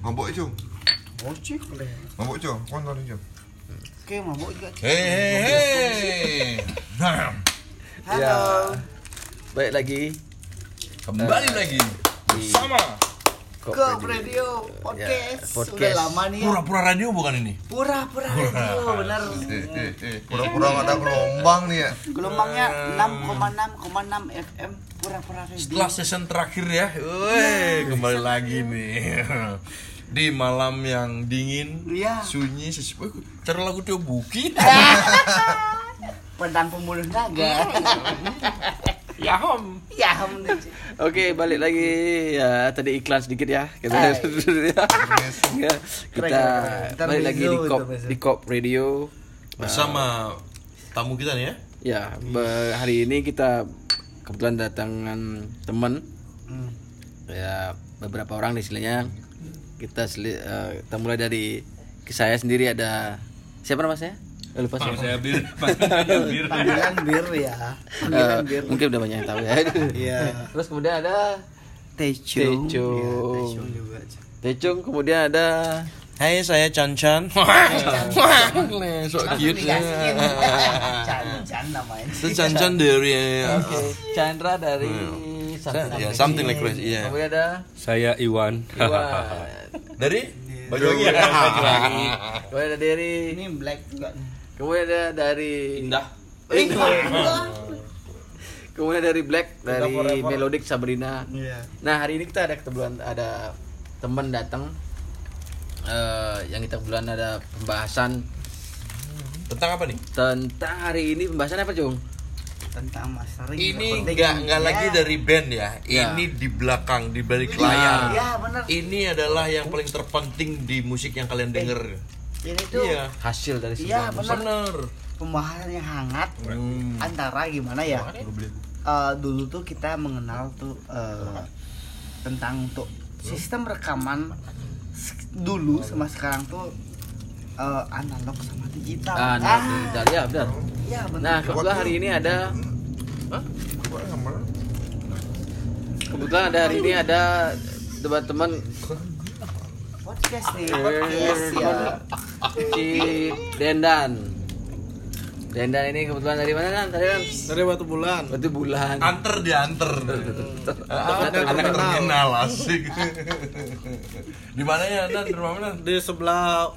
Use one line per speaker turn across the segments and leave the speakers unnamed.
Mabuk je.
Bocik boleh.
Mabuk je. Kau tahu je.
Oke, mabuk juga.
Hei hei hei. Nah,
Halo.
Ya. Baik lagi
kembali lagi bersama
Kok
Ke
Radio.
radio podcast.
Ya, podcast.
Udah lama nih ya.
pura-pura radio bukan ini?
Pura-pura radio, bener.
Pura-pura ada gelombang nih ya.
Gelombangnya 6,6,6 FM. Pura-pura radio.
Setelah season terakhir ya, weh kembali lagi nih di malam yang dingin,
Iya.
sunyi, sesepuh. Cara lagu Tio Buki.
Pedang pembunuh naga.
ya om.
ya, om.
Oke, balik lagi ya tadi iklan sedikit ya. Kita
Hai.
ya, kita
Ntar
balik lagi di Kop di Kop Radio.
Bersama tamu kita nih ya.
Ya, hari ini kita kebetulan datangan teman
Hmm.
ya beberapa orang di sininya kita seli- eh, kita mulai dari saya sendiri ada siapa nama saya? Eh, lupa siapa.
Saya bir, bir.
Panggilan bir ya. Panggilan bir.
mungkin udah banyak yang tahu ya.
Iya.
Terus kemudian ada
Tecung.
Tecung.
Tecung juga.
Tecung, kemudian ada
Hai, saya Chan Chan. so cute ya.
Dikasihin. Chan, Chan namanya.
Chan Chan dari
Oke, Chandra dari something,
ya something like that. Iya.
Kemudian ada
Saya Iwan.
Iwan.
Dari baju lagi.
Baju lagi. Kemudian ada dari
Ini black juga nih.
kemudian ada dari
Indah.
kemudian dari Black dari Melodic Sabrina.
Iya.
Nah hari ini kita ada kebetulan ada teman datang eh yang kita kebetulan ada pembahasan
Tentang apa nih?
tentang hari ini pembahasan apa Cung?
Tentang mastering.
Ini nggak nggak
Ya.
lagi dari band ya.
Ya.
Ini di belakang, di balik
Nah.
layar.
Ya, benar.
Ini adalah yang paling terpenting di musik yang kalian denger.
Ini tuh
Iya.
Hasil dari
Iya,
sebuah
benar.
Bener.
pembahasan yang hangat
Hmm.
antara gimana ya? Eh, dulu tuh kita mengenal tuh eh, tentang untuk sistem rekaman dulu sama sekarang tuh eh, analog sama digital.
Ah, nah, digital. ya benar.
Iya benar.
Nah, kebetulan hari ini ada Kebetulan ada hari ini ada teman-teman
podcast nih,
Eh,
podcast ya.
si Dendan. Dendan ini kebetulan dari mana kan? Tadi kan
Dari Batu Bulan.
Batu bulan.
Anter dianter.
Anak
Anak terminal asik. Di mana ya? Dan di rumah mana?
Di sebelah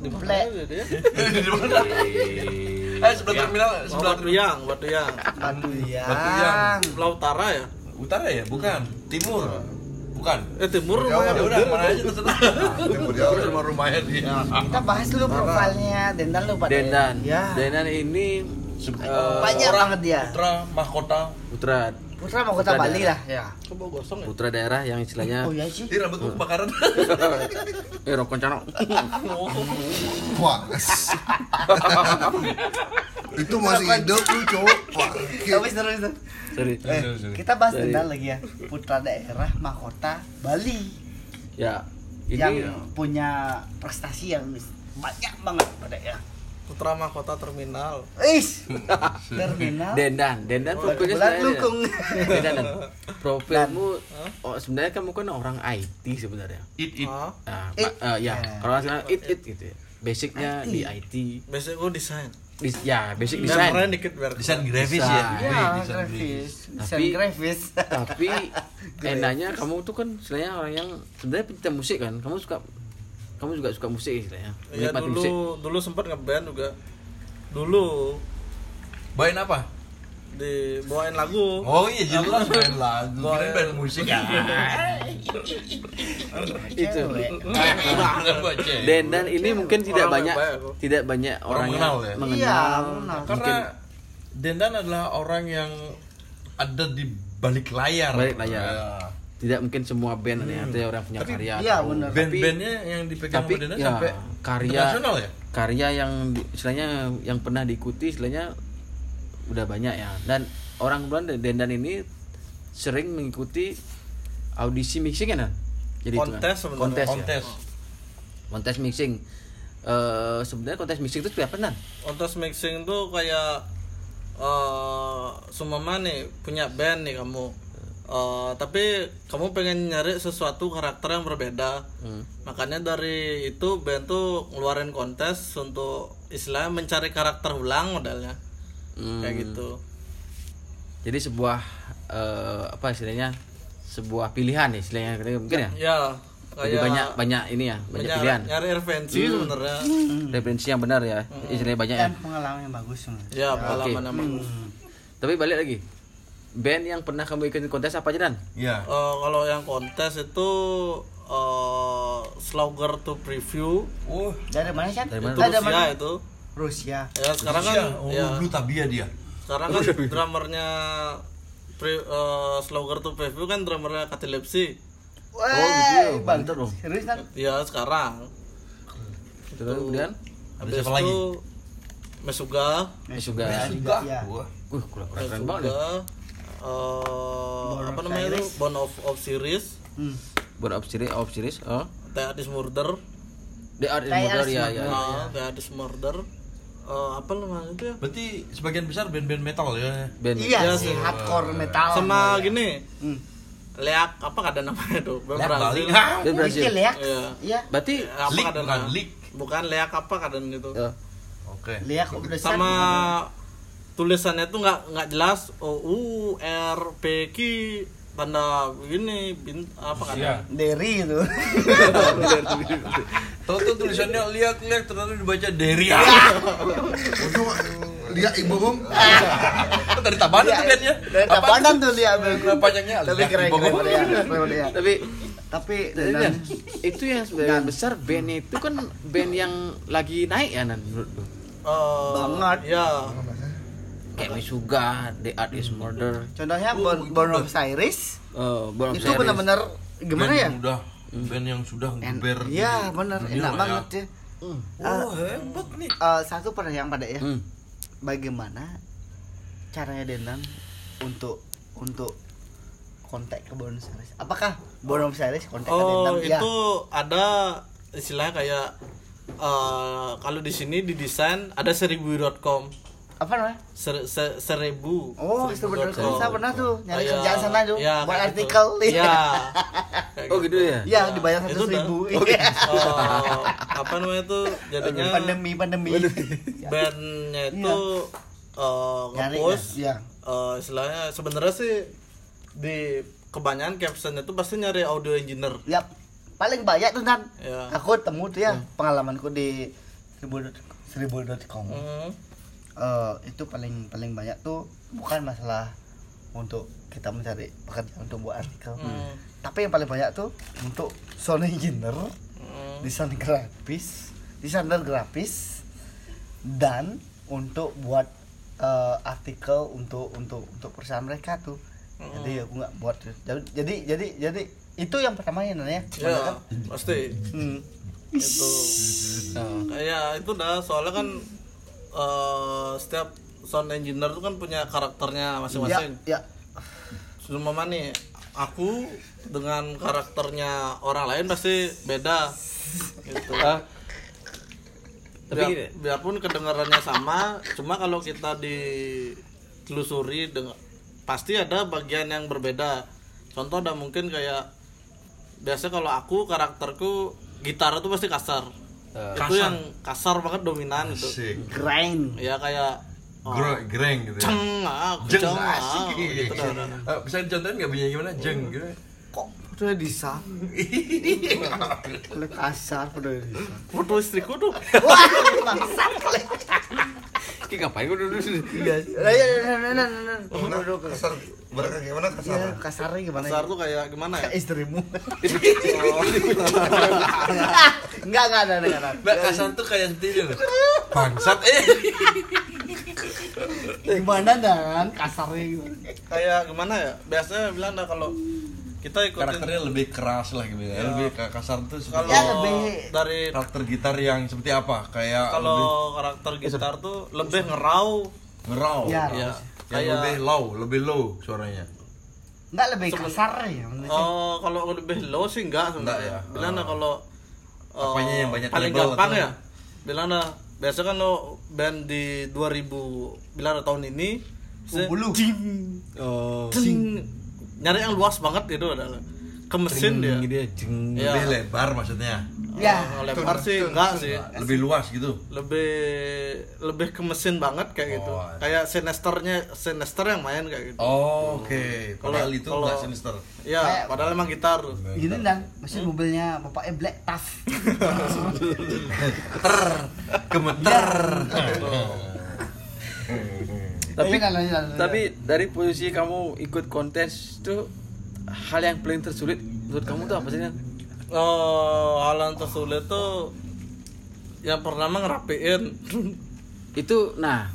Di Black.
Di mana? Eh sebelah terminal,
sebelah Batu Yang, Batu Yang.
Batu ya.
Batu Yang.
Sebelah utara ya?
Utara ya? Bukan. Timur. Bukan.
Eh timur
Ya
rumahnya.
udah, mana aja terserah.
Timur.
Terus rumah rumahnya dia.
Kita bahas dulu profilnya Dendan lu pada.
Dendan.
Ya.
Dendan ini eh,
Banyak banget dia.
Putra mahkota.
putra
Putra mau kota Bali
daerah.
lah ya.
Coba gosong ya?
putra daerah yang istilahnya
Oh iya sih.
Ini rambutmu kebakaran.
eh rokok cano.
Wah. Itu masih hidup lu, Cok. Wah.
Terus terus terus.
Sorry.
Eh, kita bahas Dendan lagi ya. Putra daerah mahkota Bali
Ya. Ini
yang punya prestasi yang banyak banget pada ya.
Putra Mahkota Terminal.
Is. Terminal.
Dendan, Dendan profilnya
Kebetulan
sebenarnya-
lukung.
Dendan, Dan. Profilmu oh, sebenarnya kamu kan orang IT sebenarnya.
It it.
Ah,
Nah,
It.
eh, ya,
Ya.
kalau sekarang it it gitu ya. Basicnya
IT.
di IT.
basic gue desain.
Di- ya, basic
Biar
design.
keren dikit biar
Desain
keren.
grafis
Desain.
ya.
Ya,
desain
grafis. Desain
Tapi-
grafis.
Tapi enaknya kamu tuh kan istilahnya orang yang sebenarnya pecinta musik kan. Kamu suka kamu juga suka musik istilahnya.
Iya
Menikmati
dulu
musik.
dulu sempat ngeband juga. Dulu
Bawain apa?
dibawain lagu.
Oh iya jelas main lagu. Kirain band musik ya.
Itu.
Baca.
Dendan ini mungkin tidak
Orang
banyak tidak banyak
Orang
orang,
mengenal
yang
ya?
mengenal.
Iya, mengenal.
Karena Dendan adalah orang yang ada di balik layar.
Balik layar.
Ya.
Tidak mungkin semua band nih ada orang punya karya.
iya.
Tapi
Band-bandnya yang dipegang
tapi ya,
sampai
karya
internasional ya?
karya yang istilahnya yang pernah diikuti istilahnya udah banyak ya dan orang kebetulan Dendan ini sering mengikuti audisi mixing kan Nan? jadi itu kan?
Kontes sebenarnya.
kontes ya?
Kontes.
kontes mixing Eh sebenarnya kontes mixing itu seperti apa nan
Kontes mixing tuh kayak eh sumama nih punya band nih kamu. Eh, tapi kamu pengen nyari sesuatu karakter yang berbeda
Hmm.
makanya dari itu band tuh ngeluarin kontes untuk istilahnya mencari karakter ulang modelnya
Hmm.
kayak gitu
Jadi sebuah eh, apa istilahnya? Sebuah pilihan ya istilahnya mungkin ya.
ya
Lebih
kayak
banyak banyak ini ya, banyak
nyari,
pilihan.
nyari referensi sebenarnya
Referensi yang benar ya, istilahnya banyak ya.
pengalaman yang bagus sebenarnya.
ya pengalaman yang bagus
Tapi balik lagi. Band yang pernah kamu ikutin kontes apa aja dan?
Iya.
Eh, kalau yang kontes itu eh Slaughter to preview
Oh,
Dari mana sih?
Dari mana?
itu
Dari
Rusia
mana?
itu
Rusia.
ya sekarang kan
Rusia. oh,
ya
Tabia dia.
sekarang kan drummernya pre, eh, Slaughter to preview kan drummernya Katilepsi
Wah,
gitu ya,
bang.
dong.
Serius kan?
ya sekarang
Terus kemudian
habis
siapa lagi?
itu Mesuga
Mesuga.
juga. Ya.
Wah.
Kurang keren banget. Ya.
eh
Bone
apa
of
namanya itu. Bone of, of Series
Hmm.
Buat off series, off series. Oh.
Theadis Murder
The Art in
Kayak
Murder ya,
Ars
ya.
ah Theadis Murder Eh, apa namanya itu ya
Berarti sebagian besar band-band metal ya.
Band.
Iya sih, hardcore metal.
sama
ya.
gini
Hmm.
Leak apa ada namanya tuh
Leak
Brazil
Bali.
Band Brazil.
Ya?
Iya.
Iya.
Berarti
apa
Leak,
kadang-
bukan leak.
bukan leak apa kadang gitu
eh,
Oke.
Lihat udah
sama tulisannya tuh nggak nggak jelas. O U R P Q tanda begini bin, apa kadang
Derry itu.
Tahu tuh tulisannya lihat lihat ternyata dibaca Deria.
Untuk lihat ibu bom.
Kan dari Tabanan tuh bandnya.
Dari Tabanan tuh? dia.
Nama panjangnya?
Tapi keren keren
tapi
Tapi
Dan,
dan
itu yang sebagian besar bandnya itu kan band yang lagi naik ya nan menurut lu?
Eh,
Banget.
ya
kayak Misuga, The Art is Murder,
contohnya Aires
uh, Born of
itu
Series.
benar-benar gimana
Band
ya?
yang udah band yang sudah ngeber.
Iya benar enak banget
ya.
ya.
Hmm.
Oh, hebat nih.
Eh, satu pertanyaan pada ya.
Hmm.
Bagaimana caranya Denan untuk untuk kontak ke Buenos Aires? Apakah Buenos Aires kontak ke
oh
Denan? Ya.
itu ada istilahnya kayak eh, kalau di sini didesain ada seribu.com
Apa namanya?
Ser, se- seribu
Oh, itu benar.
seribu.com.
Saya pernah tuh nyari
Kayak-
kerjaan sana tuh
ya,
buat
kayak
artikel.
gitu. Iya.
Oh gitu ya?
Iya, dibayar satu ribu.
Oh, gitu. Oh, apa namanya itu jadinya
pandemi pandemi.
bandnya itu eh,
Nyari
ngepost
ya.
eh, istilahnya sebenarnya sih di kebanyakan captionnya itu pasti nyari audio engineer
Ya, paling banyak tuh kan.
Ya.
Aku temu tuh ya pengalamanku di seribu seribu.com.
Hmm.
Eh, itu paling paling banyak tuh bukan masalah untuk kita mencari pekerjaan untuk buat artikel.
Hmm.
Tapi yang paling banyak tuh untuk sound engineer,
Hmm.
desain grafis, desainer grafis dan untuk buat eh, artikel untuk untuk untuk perusahaan mereka tuh. Jadi aku nggak buat jadi jadi jadi itu yang pertama ya Nan, ya.
pasti
Hmm.
itu kayak itu dah soalnya kan eh, setiap sound engineer itu kan punya karakternya
Ya,
masing-masing.
Ya.
Cuma nih aku dengan karakternya orang lain pasti beda gitu.
Ah, tapi
Biar- biarpun kedengarannya sama cuma kalau kita ditelusuri dengan pasti ada bagian yang berbeda. Contoh ada mungkin kayak biasa kalau aku karakterku gitar itu pasti kasar
Eh,
itu yang kasar banget dominan itu.
Grind.
ya kayak oh,
Gre- Greng gitu ya.
ceng ah
Jeng
ceng ah
asik.
gitu dah, dah.
Eh, Bisa dicontohin nggak bunyinya gimana? Jeng gitu.
Udah bisa? Oleh kasar udah bisa.
foto istriku tuh
Wah, bangsat oleh.
Ki ngapain gua dulu sini?
Iya. Lah ya nah nah nah.
Gimana? Kasar. Mereka gimana
Ya,
kasar?
kasarnya gimana
kasar
ya?
tuh kayak gimana ya
istrimu. Enggak enggak ada enggak ada.
Mbak kasar tuh kayak seperti loh. Bangsat eh.
Gimana dan kasarnya gimana?
kayak gimana ya biasanya bilang dah kalau kita ikutin
Karakternya lebih keras lah gitu ya. Lebih ke kasar tuh
kalau
Ya, lebih-
dari
karakter gitar yang seperti apa? Kayak lebih
kalau karakter gitar tuh lebih ngerau
ngerau.
Ya.
ya
Yang
kayak
lebih low, lebih low suaranya.
Enggak lebih kasar ya.
oh kalau lebih low sih enggak
Enggak
sebenarnya
ya?
bilang dah
Oh.
kalau eh,
Apanya yang banyak
paling
label
gampang
atau-
ya bilang biasa kan lo band di 2000 bilang tahun ini se-
20.
jing,
Oh.
jing. Nyari yang luas banget itu adalah ke mesin dia
gitu ya, jeng.
Iya.
Lebih lebar maksudnya.
Ya,
Oh, lebar sih enggak sih
Lebih luas gitu.
lebih lebih ke mesin banget kayak gitu
Oh,
kayak sinesternya sinester yang main kayak gitu
Oh, oke. Padahal itu
kalau-
enggak sinister.
ya
Kayak-
padahal emang gitar
Ini dan mesin mobilnya bapaknya Black Tough.
Ter, gemeter.
Tapi
Iya, lanjut, lanjut.
tapi dari posisi kamu ikut kontes itu hal yang paling tersulit menurut kamu tuh apa sih Nan?
oh hal yang tersulit tuh yang pertama ngerapiin
itu nah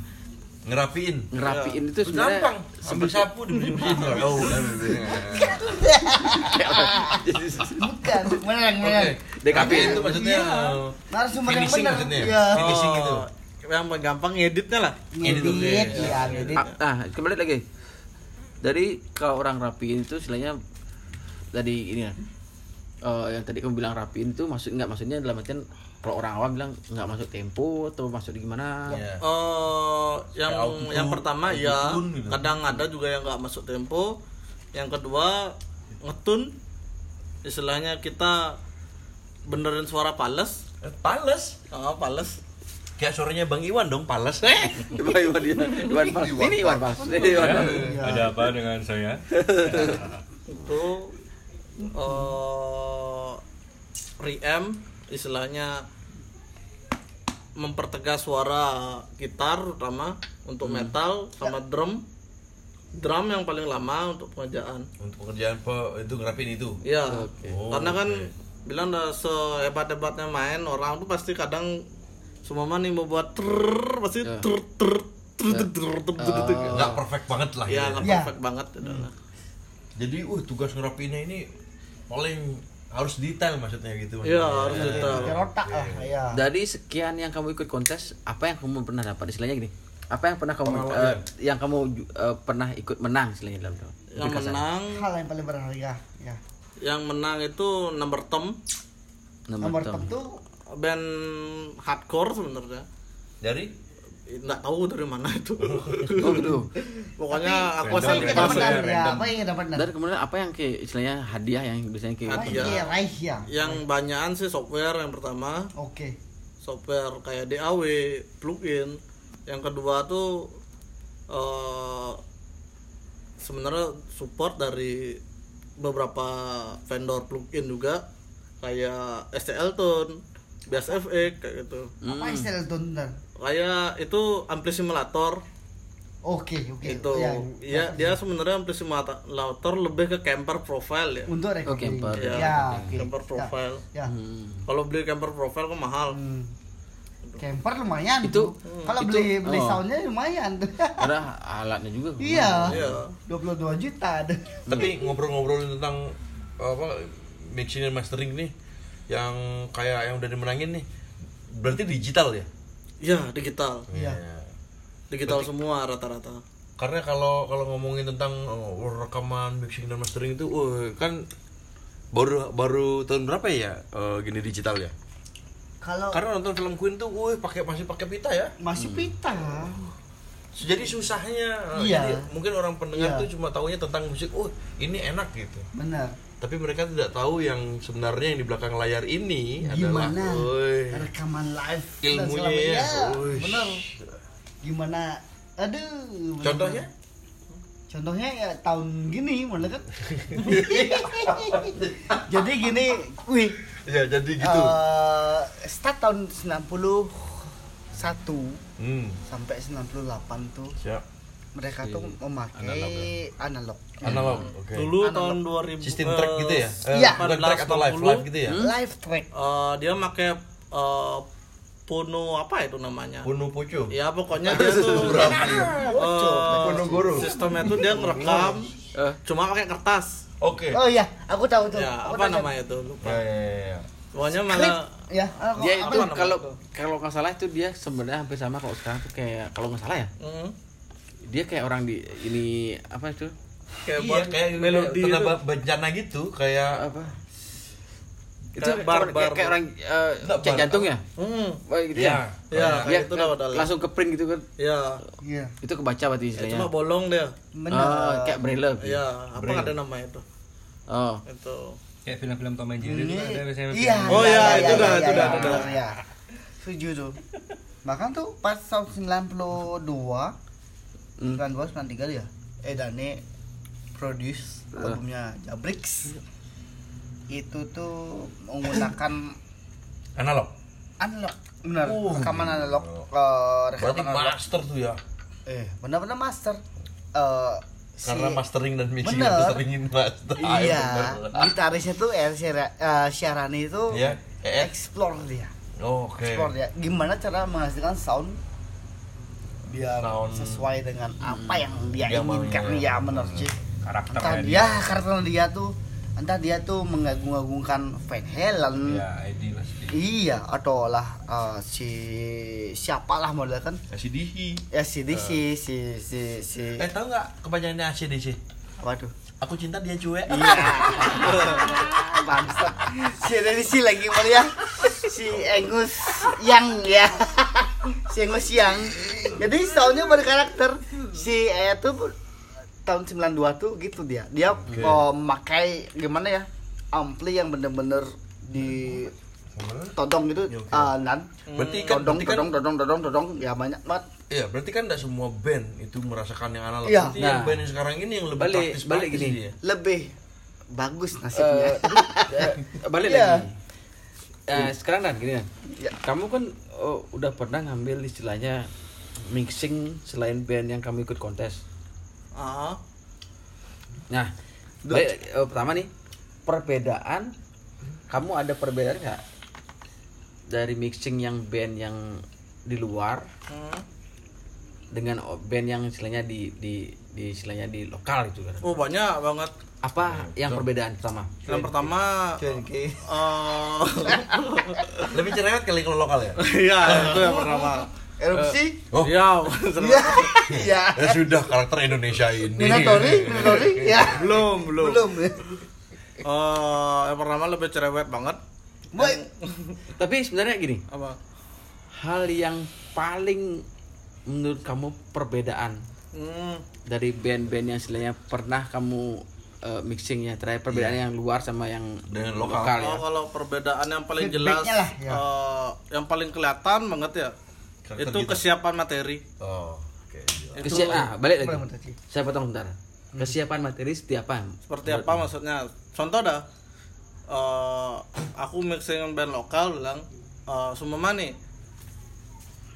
Ngerapiin.
ngerapiin itu sebenarnya
Gampang. Ambil sapu dibersihin. Oh,
Bukan, menang, menang.
DKP itu maksudnya
Narasumber yang benar. Iya.
Finishing itu.
Oh, yang gampang ngeditnya lah
Ngedit,
oke.
ya, ngedit.
Ah, nah kembali lagi dari kalau orang rapiin itu istilahnya tadi ini ya eh, yang tadi kamu bilang rapiin itu maksud nggak maksudnya dalam artian kalau orang awam bilang nggak masuk tempo atau masuk di gimana
Iya.
Eh, yang
Kayak auto-
yang pertama ya
gitu.
kadang ada juga yang nggak masuk tempo yang kedua ngetun istilahnya kita benerin suara pales
Eh, Pales.
oh, pales
Kayak suaranya Bang Iwan dong, pales. Eh.
Iwan Iwan dia Iwan Fals ini Iwan Fals ini Iwan Fals
Ada apa dengan saya?
itu eh reamp istilahnya mempertegas suara gitar terutama untuk metal sama drum drum yang paling lama untuk pengerjaan
Untuk pekerjaan pe, itu ngerapiin itu.
ya
Oh,
karena kan
oke.
bilang dah sehebat hebatnya main orang tuh pasti kadang Sumama nih mau buat ter pasti ter ter ter ter ter ter
nggak perfect banget lah
iya,
ya.
nggak
iya.
perfect banget gitu hmm.
jadi uh tugas ngerapinya ini paling harus detail maksudnya gitu.
Iya,
ya Iya,
harus detail.
otak lah, ya.
Dari sekian yang kamu ikut kontes, apa yang kamu pernah dapat? Istilahnya gini? Apa yang pernah kamu uh, yang kamu uh, pernah ikut menang selain dalam
Yang menang.
Hal yang paling berharga, ya.
Yang menang itu number tom
Number,
tom
tuh
band hardcore sebenarnya.
Dari?
Nggak tahu dari mana itu.
Oh gitu.
Pokoknya aku asal
kita dapat
ya,
ya, apa yang dapat dan
dan kemudian apa yang kayak istilahnya hadiah yang biasanya kayak
Hadiah.
ya.
yang banyakan sih software yang pertama.
Oke.
software kayak DAW plugin. Yang kedua tuh eh sebenarnya support dari beberapa vendor plugin juga. Kayak STL Tone, Bass FX kayak gitu.
Apa istilah itu dan?
Kayak itu ampli simulator
Oke, oke.
itu
Ya,
ya dia sebenarnya ampli simulator lebih ke camper profile ya.
Untuk recording.
camper.
Ya,
Ya,
oke.
camper profile.
Ya.
Hmm.
Kalau beli camper profile kan mahal.
Hmm. Camper lumayan
Itu-
tuh. Kalau beli beli
oh.
soundnya lumayan tuh.
ada alatnya juga
iya.
Iya.
22 juta ada.
tapi ngobrol-ngobrolin tentang apa mixing dan mastering nih yang kayak yang udah dimenangin nih berarti digital ya
Iya, digital.
Iya.
Digital semua rata-rata.
karena kalau kalau ngomongin tentang oh, rekaman mixing dan mastering itu wah, kan baru baru tahun berapa ya eh, gini digital ya
Kalau
karena nonton film Queen tuh wah pakai masih pakai pita ya
masih pita.
jadi susahnya
Iya.
jadi mungkin orang pendengar
Iya.
tuh cuma taunya tentang musik oh ini enak gitu
Benar.
Tapi mereka tidak tahu yang sebenarnya yang di belakang layar ini adalah
Gimana
woi,
rekaman live
ilmunya ya Wih.
benar. Gimana? Aduh.
contohnya
Contohnya ya tahun gini mana kan? Jadi gini, wih,
ya jadi gitu
eh, start tahun 91
hmm
sampai 98 tuh
siap
mereka tuh memakai analog.
analog oke
Dulu
Analog.
tahun 2000
sistem track gitu ya Eh,
Iya.
track atau live
14,
live gitu ya
Live track.
eh, dia pakai eh, Pono apa itu namanya?
Puno Pucu
Ya pokoknya dia tuh eh,
Ponorogo.
sistemnya tuh dia ngerekam
Eh.
cuma pakai kertas.
oke
Oh iya, aku tahu tuh.
Ya,
Aku
apa
tahu.
namanya itu? Lupa.
ya ya ya, ya.
Pokoknya malah
Ya, aku-
dia itu kalau kalau nggak salah itu dia sebenarnya hampir sama kalau sekarang tuh kayak kalau nggak salah ya
hmm,
dia kayak orang di ini apa itu
kayak
Iya,
buat
kayak
melodi
ba- bencana gitu kayak
apa itu
Kayak bar-
kayak,
bar-
kayak orang eh,
Enggak,
cek jantung ya
Hmm.
Oh, gitu
Iya.
ya
Ya,
Ya,
kayak itu udah.
langsung ke print gitu kan
Ya,
Iya.
itu kebaca berarti
ya,
istilahnya
cuma bolong dia.
Bener.
oh, kayak braille
Ya, apa nggak ada nama itu?
oh
Itu.
Kayak film-film Tom and Jerry itu ada biasanya
Iya.
Oh,
iya,
iya,
iya,
itu
iya,
dah,
iya,
itu
iya,
dah,
iya,
itu dah.
iya. Setuju tuh. Bahkan tuh pas tahun 92
Hmm.
92 93 ya. Eh Dane produce albumnya Jabrix. Itu tuh menggunakan
Analog.
analog. Benar,
Oh,
rekaman analog.
Berarti
rekaman analog.
master tuh ya.
Eh, benar-benar master. Eh si-
Karena mastering dan mixing
Bener.
itu seringin master.
Iya, gitarisnya tuh El Syara- eh, itu
Iya, eh.
explore dia.
Oh, Oke.
Explore dia. Gimana cara menghasilkan sound biar
Sound.
sesuai dengan apa yang dia
Dia
inginkan ya benar sih.
karakternya
Entah
dia.
dia karakter dia tuh entah dia tuh mengagung-agungkan Van Halen.
Ya, ID.
Iya, atau lah eh, si siapalah model kan?
ACDC.
Ya si di si si si si
Eh, tahu nggak kepanjangannya ACDC?
apa tuh?
Aku cinta dia cuek.
Iya. Bangsat. Si dari si lagi mulia. Si Engus yang ya. Si Engus yang. Jadi soundnya berkarakter. Si eh tuh tahun 92 tuh gitu dia. Dia oh, memakai gimana ya? Ampli yang bener-bener di todong gitu
Oke.
ah, nan
Berarti kan,
todong
berarti kan,
todong todong todong todong ya banyak banget
iya, berarti kan tidak semua band itu merasakan yang analog.
Iya.
Berarti yang
Nah.
band yang sekarang ini yang lebih
Balik-
praktis
balik
praktis
gini.
dia.
lebih bagus nasibnya
Eh, eh, balik
Iya.
lagi Eh, sekarang dan gini Dan.
Ya.
kamu kan oh, udah pernah ngambil istilahnya mixing selain band yang kamu ikut kontes
Ah,
nah balik, eh, pertama nih perbedaan kamu ada perbedaan nggak dari mixing yang band yang di luar
hmm.
Dengan band yang istilahnya di di di istilahnya di lokal itu kan
Oh banyak banget.
apa yang perbedaan pertama
Yang pertama, eh,
Lebih cerewet kali kalau lokal ya.
iya itu yang pertama.
erupsi
Oh,
Iya,
iya iya
ya sudah karakter Indonesia ini.
Minatori Minatori ya
belum belum.
belum
Eh, yang pertama lebih cerewet banget.
boy
tapi sebenarnya gini
Apa?
hal yang paling menurut kamu perbedaan
Hmm,
dari band-band yang istilahnya pernah kamu eh, mixingnya terakhir perbedaan yang luar sama yang
Dengan lokal.
ya
oh, kalau perbedaan yang paling jelas,
lah, ya.
eh, yang paling kelihatan banget ya,
Karakter
itu
gitu.
kesiapan materi.
Oh, oke.
Itu
Kesia- ah, balik lagi saya potong bentar kesiapan materi setiap apa
seperti apa maksudnya? Contoh dah, eh, aku mixing band lokal bilang, eh seumpama nih,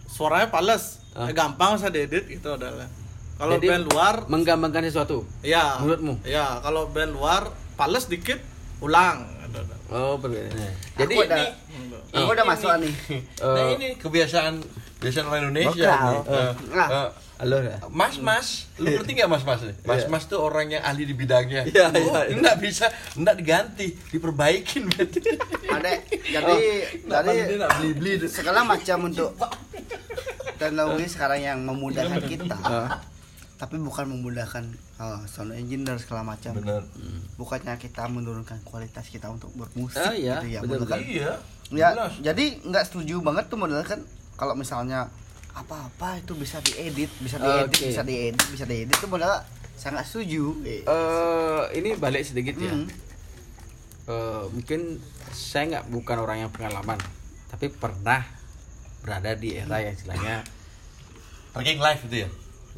suaranya pales,
Ah.
eh, gampang saya diedit gitu adalah. Kalau band luar,
menggambarkan sesuatu
ya,
menurutmu?
ya kalau band luar pales dikit, ulang.
oh perbedaannya jadi
Aku ada-
Gitu.
aku udah masuk nih
Nah, ini kebiasaan kebiasaan orang Indonesia.
Lokal.
nih.
Nah.
halo ya
Mas Mas, lu ngerti nggak Mas Mas? Mas Mas tuh orang yang ahli di bidangnya.
Iya,
Oh,
iya, iya.
Nggak bisa, nggak diganti, diperbaikin berarti.
ada jadi
Oh, pandai, nggak beli-beli.
segala macam untuk teknologi sekarang yang memudahkan kita tapi bukan memudahkan uh, sound engineer segala macam
Bener.
bukannya kita menurunkan kualitas kita untuk bermusik
Ah, iya,
gitu ya kan
Iya.
ya jadi nggak setuju banget tuh model kan kalau misalnya apa-apa itu bisa diedit bisa diedit
Oke.
bisa diedit bisa diedit itu model saya nggak setuju eh.
Eh, ini balik sedikit ya
Hmm.
Eh, mungkin saya nggak bukan orang yang pengalaman tapi pernah berada di era yang istilahnya
Tracking live itu ya.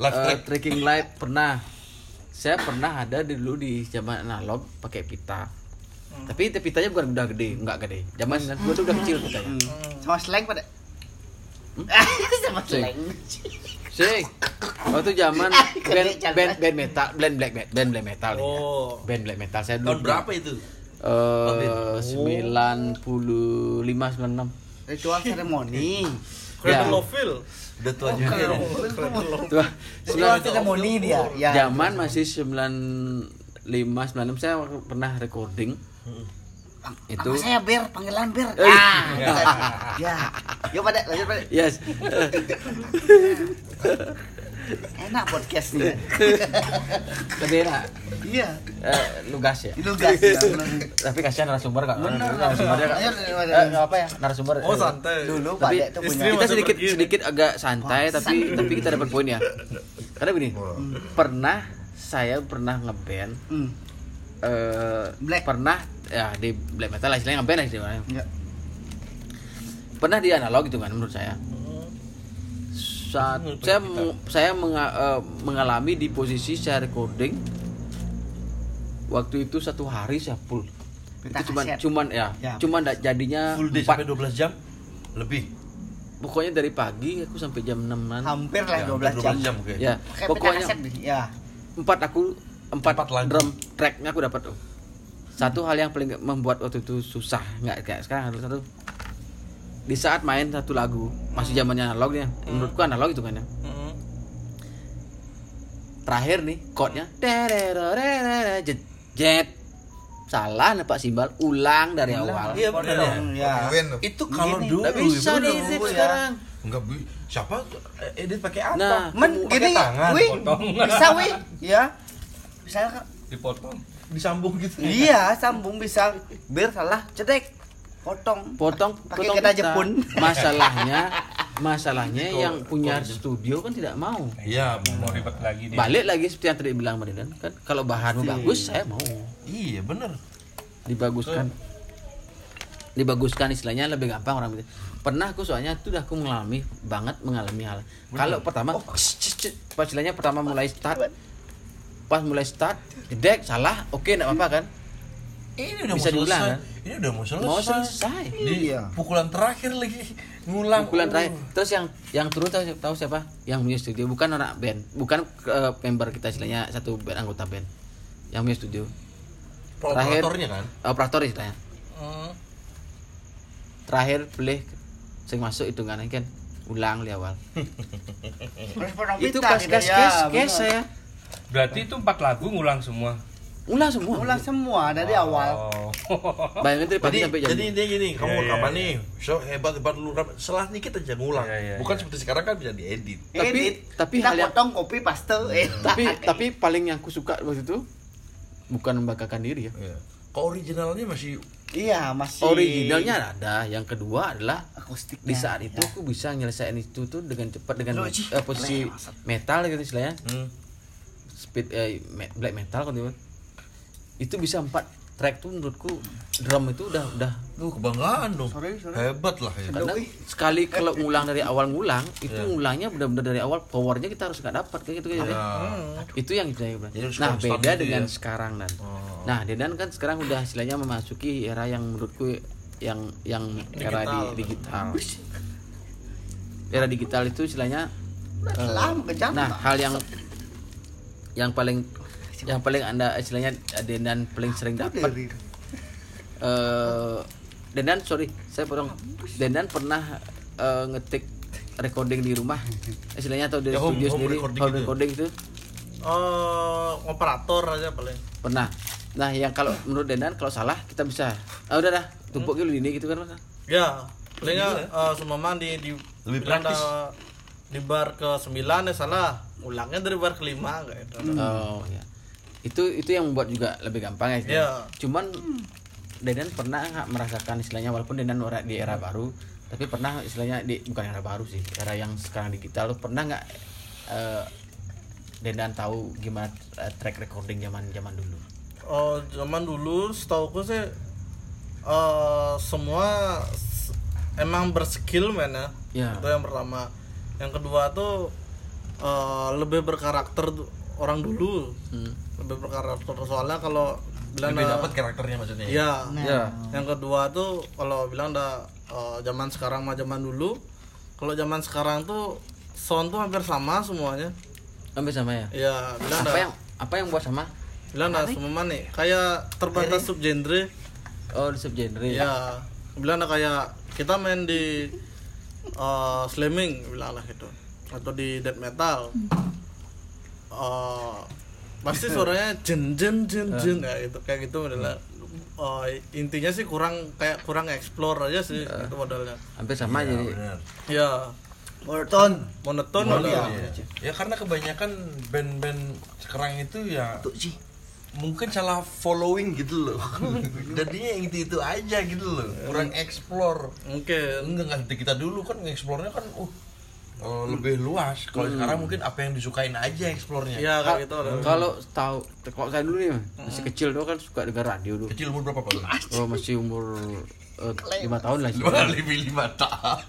Live
eh,
track.
tracking live pernah. Saya pernah ada dulu di zaman analog pakai pita. Tapi itu pitanya bukan udah gede nggak gede. Zaman 92 tuh udah kecil pitanya.
Sama slang pada? Sama slang.
Sih waktu zaman band,
jangan.
band band metal band black metal band black metal ya.
Oh.
band black metal saya dulu.
Tahun berapa itu?
eh sembilan puluh lima sembilan enam
ritual seremoni
Ya.
Filth.
Udah tua juga. ya.
Tuh,
ritual seremoni dia ya
zaman masih 95 96 saya pernah recording itu
saya Ber, panggilan Ber.
Eh,
Ah, ya. Yuk pada lanjut pada.
yes
Enak podcastnya.
Lebih enak.
Iya.
Eh, lu gas ya.
Itu gas ya. bener.
Tapi kasihan narasumber kak.
Bener.
Narasumbernya kak.
Ayo,
Eh, apa ya? Narasumber.
Oh santai.
Dulu
Tapi
itu punya
kita sedikit sedikit agak santai tapi tapi kita dapat poin ya. Karena begini, pernah saya pernah ngeband
Hmm.
eh
Black.
pernah ya di black metal lah istilahnya ngeband lah istilahnya.
Ya.
Pernah di analog gitu kan menurut saya. Saat saya mu- saya menga- eh, mengalami di posisi saya recording waktu itu satu hari saya full. Itu cuman cuman ya,
Ya.
cuman da- jadinya
Full day
empat.
sampai 12 jam lebih.
pokoknya dari pagi aku sampai jam 6
Hampir lah
Ya,
12 jam.
jam oke.
ya
Kayak
pokoknya.
Ya.
empat aku empat,
Empat lagu.
drum tracknya aku dapat tuh satu hal yang paling membuat waktu itu susah nggak kayak sekarang adalah satu di saat main satu lagu masih zamannya analognya menurutku analog itu kan ya
Mm.
terakhir nih chordnya jet jet salah nepak simbal ulang dari awal
Iya benar ya.
Ya.
Itu kalau
Gini,
dulu
nggak bisa nih edit
ya.
sekarang
Enggak, Bu. Siapa edit pakai apa?
Nah,
Men
Pakai
gini,
tangan,
bisa wih, ya, bisa Kak.
dipotong
disambung gitu.
Iya, sambung bisa. Biar salah, cetek, potong.
potong
Pakai
potong
kita. Jepun.
masalahnya masalahnya yang punya studio kan tidak mau.
Iya,
mau ribet lagi dia.
Balik lagi seperti yang tadi bilang Dedan kan? Kalau bahanmu bagus saya mau.
Iya, benar.
dibaguskan. Dibaguskan istilahnya lebih gampang orang gitu. pernah aku soalnya itu udah aku mengalami banget mengalami hal. Kalau pertama cis. pas istilahnya pertama mulai start. Pas mulai start jedek salah oke enggak apa-apa kan
Ini udah
Bisa
mau
diulang,
selesai.
kan?
Ini udah mau selesai.
mau selesai
Di
Iya.
pukulan terakhir lagi ngulang.
pukulan terakhir terus yang yang turun tahu, tahu siapa yang punya studio bukan orang band bukan eh, member kita istilahnya satu band anggota band yang punya studio Terakhir-
Operatornya kan?
operator istilahnya
Mm.
terakhir boleh sing masuk hitungan kan ulang di awal itu
ya,
kes
bener.
kes saya
berarti itu empat lagu ngulang semua
ulang semua
Ulang semua dari awal.
oh
bayangin dari pagi
Jadi,
sampai jam
jadi dia gini, kamu
Iya, iya,
rekaman
iya.
nih, so hebat hebat lu rekaman, setelah dikit aja ngulang.
Iya, iya,
Bukan
iya.
seperti sekarang kan bisa diedit.
Tapi-
Edit.
tapi
kita
hal yang-
potong kopi paste. Eh.
tapi tapi paling yang aku suka waktu itu bukan membanggakan diri ya
Iya. Kok originalnya masih
Iya, masih
originalnya ada yang kedua adalah
akustiknya.
di saat itu
Ya.
aku bisa nyelesain itu tuh dengan cepat dengan
Ci.
eh, posisi metal gitu istilahnya
hmm,
speed eh, me- black metal kan gitu. Itu bisa empat track tuh menurutku drum itu udah udah
Tuh kebanggaan dong.
Sorry, sorry.
Hebat lah ya.
karena sekali kalau ngulang dari awal ngulang itu ngulangnya benar-benar dari awal powernya kita harus nggak dapat kayak gitu kan
Nah,
itu yang saya bilang.
Jadi harus
nah beda
gitu
dengan
ya.
sekarang dan
Oh.
nah Dedan kan sekarang udah istilahnya memasuki era yang menurutku yang yang era di digital era digital itu istilahnya
kejam.
nah hal yang yang paling yang paling anda istilahnya Dedan paling sering dapat. Eh Dedan sorry saya potong. Dedan pernah eh, ngetik recording di rumah. Istilahnya atau di
Ya, home-
studio
home
sendiri
recording
home
gitu.
recording itu.
Eh, operator aja paling.
Pernah. Nah yang kalau menurut Dedan kalau salah kita bisa. Ah udah dah tumpuk dulu ini gitu kan Mas?
ya palingnya eh seumpama di di
Lebih praktis.
di bar ke 9 ya salah. Ulangnya dari bar ke 5 kayak gitu
oh ya itu itu yang membuat juga lebih gampang ya istilahnya.
Iya.
cuman Dedan pernah nggak merasakan istilahnya walaupun Dedan ora- di era baru tapi pernah istilahnya di bukan era baru sih era yang sekarang digital lu pernah nggak eh, Dedan tahu gimana eh, track recording zaman zaman dulu
Oh, zaman dulu setahu sih eh semua emang berskill men ya.
Ya.
Itu yang pertama. Yang kedua tuh eh lebih berkarakter orang dulu.
Hmm.
Lebih berkarakter soalnya kalau bilang
lebih dapat karakternya maksudnya.
Iya.
ya
Yang kedua tuh kalau bilang dah eh, zaman sekarang sama zaman dulu. Kalau zaman sekarang tuh sound tuh hampir sama semuanya.
hampir sama ya
Iya, bilang
apa
dah
yang apa yang buat sama
bilang dah semua nih kayak terbatas subgenre.
oh di subgenre
Ya, bilang dah kayak kita main di uh, slamming bilang lah gitu atau di death metal. Uh, pasti suaranya jen jen jen jen ya itu kayak gitu adalah uh, intinya sih kurang kayak kurang explore aja sih itu modalnya.
hampir sama jadi
Benar.
Ya, monoton
Oh,
udah.
iya.
Ya karena kebanyakan band-band sekarang itu ya
tuh sih
mungkin salah following gitu loh. Jadinya yang itu-itu aja gitu loh. Kurang explore.
Mungkin.
Enggak nggak kita dulu kan nge-explore-nya kan uh eh, lebih luas. Kalau sekarang mungkin apa yang disukain aja explore-nya.
Iya kayak gitu.
Kalau tahu kalau saya dulu nih masih kecil tuh kan suka dengar radio dulu.
Kecil umur berapa Pak?
Oh masih umur eh, lima tahun lah sih.
Lebih lima tahun.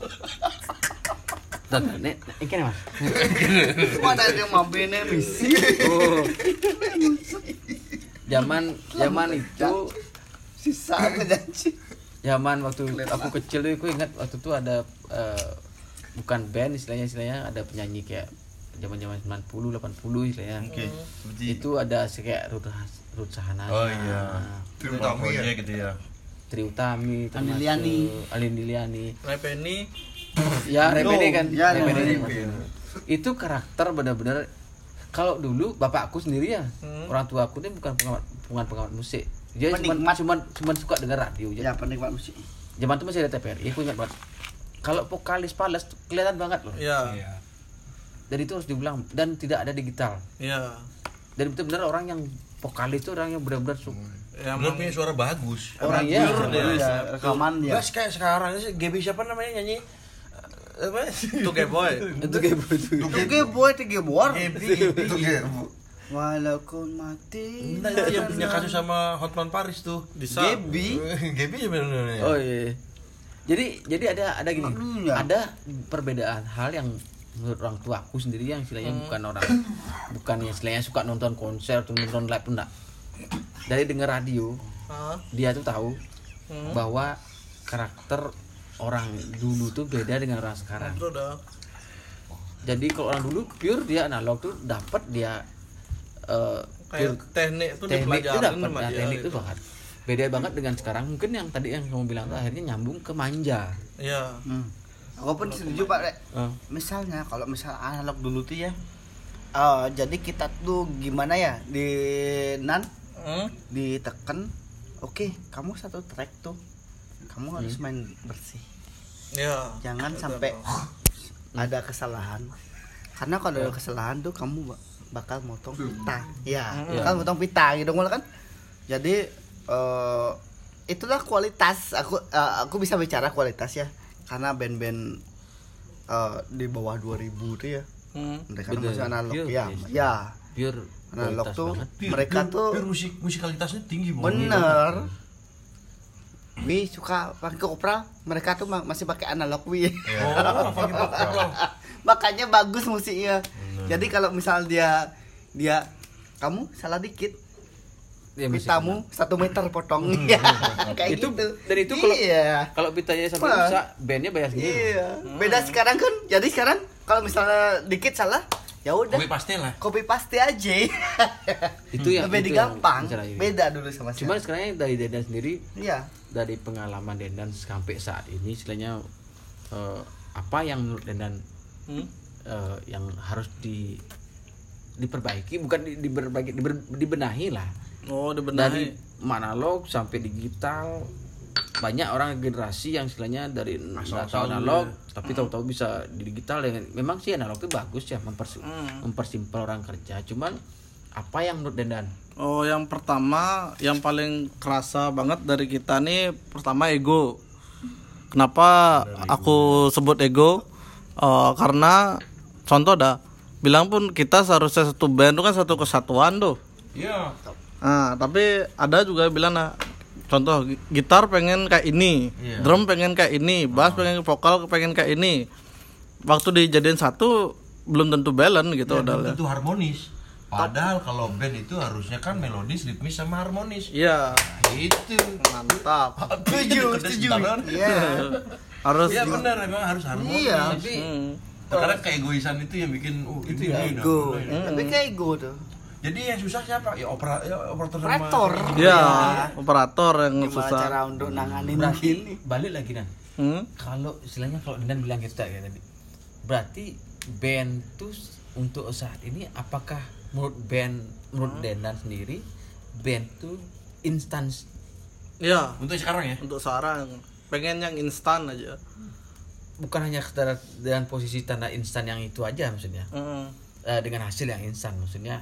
Nek, ini kan mas.
cuma ada yang mabene misi
Oh. Zaman zaman itu
sisa janji
zaman waktu aku kecil aku ingat waktu itu ada eh, bukan band istilahnya istilahnya ada penyanyi kayak zaman-zaman 90 80 istilahnya.
Oke.
Itu ada kayak Ruth Ruth Sahanaya.
Oh iya.
Terutama ya.
gitu ya.
Tri Utami, termasuk
Liliani.
Alin Liliani.
Repeni
Ya, Repede kan.
Ya.
Repede. Itu karakter benar-benar kalau dulu bapakku sendiri ya, orang tua aku ini bukan pengamat bukan pengamat musik. Dia cuma cuman cuman suka dengar radio.
ya penikmat musik
Zaman itu masih ada TVRI, aku ingat banget. Kalau vokalis Pales tuh kelihatan banget loh.
Iya.
Jadi itu harus diulang dan tidak ada digital.
Iya.
Dan benar-benar orang yang vokalis itu orang yang benar-benar su-
Ya,
Bener punya suara bagus.
orang ya.
ya rekaman dia
Gas kayak sekarang sih GB siapa namanya nyanyi? Eh, Apa?
Itu gay boy.
Itu
tiga boy tiga bor
GB.
Itu kayak bu.
walaupun mati
Nah, itu yang punya kasus sama Hotman Paris tuh.
Bisa.
Gebi
GB sebenarnya.
Oh iya. Jadi jadi ada ada gini.
Iya.
Ada perbedaan hal yang menurut orang tua aku sendiri yang istilahnya bukan orang bukan yang istilahnya suka nonton konser atau nonton live tuh enggak. Dari dengar radio,
Hah?
dia tuh tahu bahwa karakter orang dulu tuh beda dengan orang sekarang. Jadi kalau orang dulu pure dia analog tuh dapat dia eh,
Kayak
pure
teknik itu
teknik dapat
sama
nah,
dia.
teknik itu banget. Beda banget dengan sekarang mungkin yang tadi yang kamu bilang tuh akhirnya nyambung ke manja.
Iya.
hmm. aku pun setuju pak Rek.
Oh.
misalnya kalau misal analog dulu tuh ya eh, jadi kita tuh gimana ya di nan
Hmm?
diteken oke kamu satu track tuh kamu harus main bersih
Iya.
jangan sampai
apa.
ada kesalahan karena kalau ada kesalahan tuh kamu ba- bakal motong pita ya bakal motong pita gitu kan jadi eh, itulah kualitas. Aku eh, aku bisa bicara kualitas ya. Karena band-band eh, di bawah 2000 tuh ya.
Hmm.
mereka
Betul.
masih analog.
Pure
ya
taste.
ya.
Pure
analog tuh
banget.
mereka tuh
Pure musik musikalitasnya tinggi banget.
bener. Wi suka pakai kopral mereka tuh ma- masih pakai analog Wi.
Oh,
makanya bagus musiknya. Jadi kalau misal dia dia kamu salah dikit
Masih
pitamu satu meter potong. Ya kayak
Itu-
gitu.
dan itu kalau-
iya.
Kalau pitanya sampai
Wah.
rusak, bandnya bayar sendiri.
iya. Beda sekarang kan? Jadi sekarang kalau misalnya dikit salah ya udah.
Kopi pastel lah.
copy paste aja.
Itu yang
lebih
itu yang
gampang
ini.
beda dulu sama
Cuman
sekarang.
sekarang dari Dedan sendiri
iya.
dari pengalaman Dendan sampai saat ini istilahnya eh, apa yang menurut Dendan
Hmm?
eh, yang harus di diperbaiki bukan di, diperbaiki diber- dibenahi lah
Oh,
dari analog sampai digital. Banyak orang generasi yang istilahnya dari nggak tahu analog tapi tahu-tahu bisa di digital. Dengan memang sih analog itu bagus ya mempersi- mempersimpel orang kerja. Cuman apa yang menurut Dendan?
Oh, yang pertama yang paling kerasa banget dari kita nih pertama ego. Kenapa aku sebut ego? Eh, karena contoh dah bilang pun kita seharusnya satu band itu kan satu kesatuan tuh.
Iya.
Nah, tapi ada juga yang bilang nah, contoh gi- gitar pengen kayak ini,
Iya.
drum pengen kayak ini, bass pengen vokal pengen kayak ini. Waktu dijadiin satu belum tentu balance gitu
Ya,
udah.
belum tentu harmonis. Padahal kalau band itu harusnya kan melodis, ritmis sama harmonis.
Iya,
Itu.
mantap.
Setuju, setuju.
iya
Harus
Iya benar, memang harus harmonis.
Iya.
Tapi
Hmm.
kadang keegoisan itu yang bikin oh itu ya
ego tapi kayak ego tuh
Jadi yang susah siapa? Ya opera ya operator sama
operator
Iya, operator yang
gimana
susah.
cara untuk nanganin
berarti
gini
balik lagi dan
Hmm?
kalau istilahnya kalau Dendan bilang gitu ya tadi berarti band tuh untuk saat ini apakah menurut band menurut Dendan sendiri band tuh instan.
Hmm. Iya, Hmm.
Untuk sekarang ya.
untuk sekarang pengen yang instan aja
bukan hanya sekedar dengan posisi tanda instan yang itu aja maksudnya
Mm.
Eh, dengan hasil yang instan maksudnya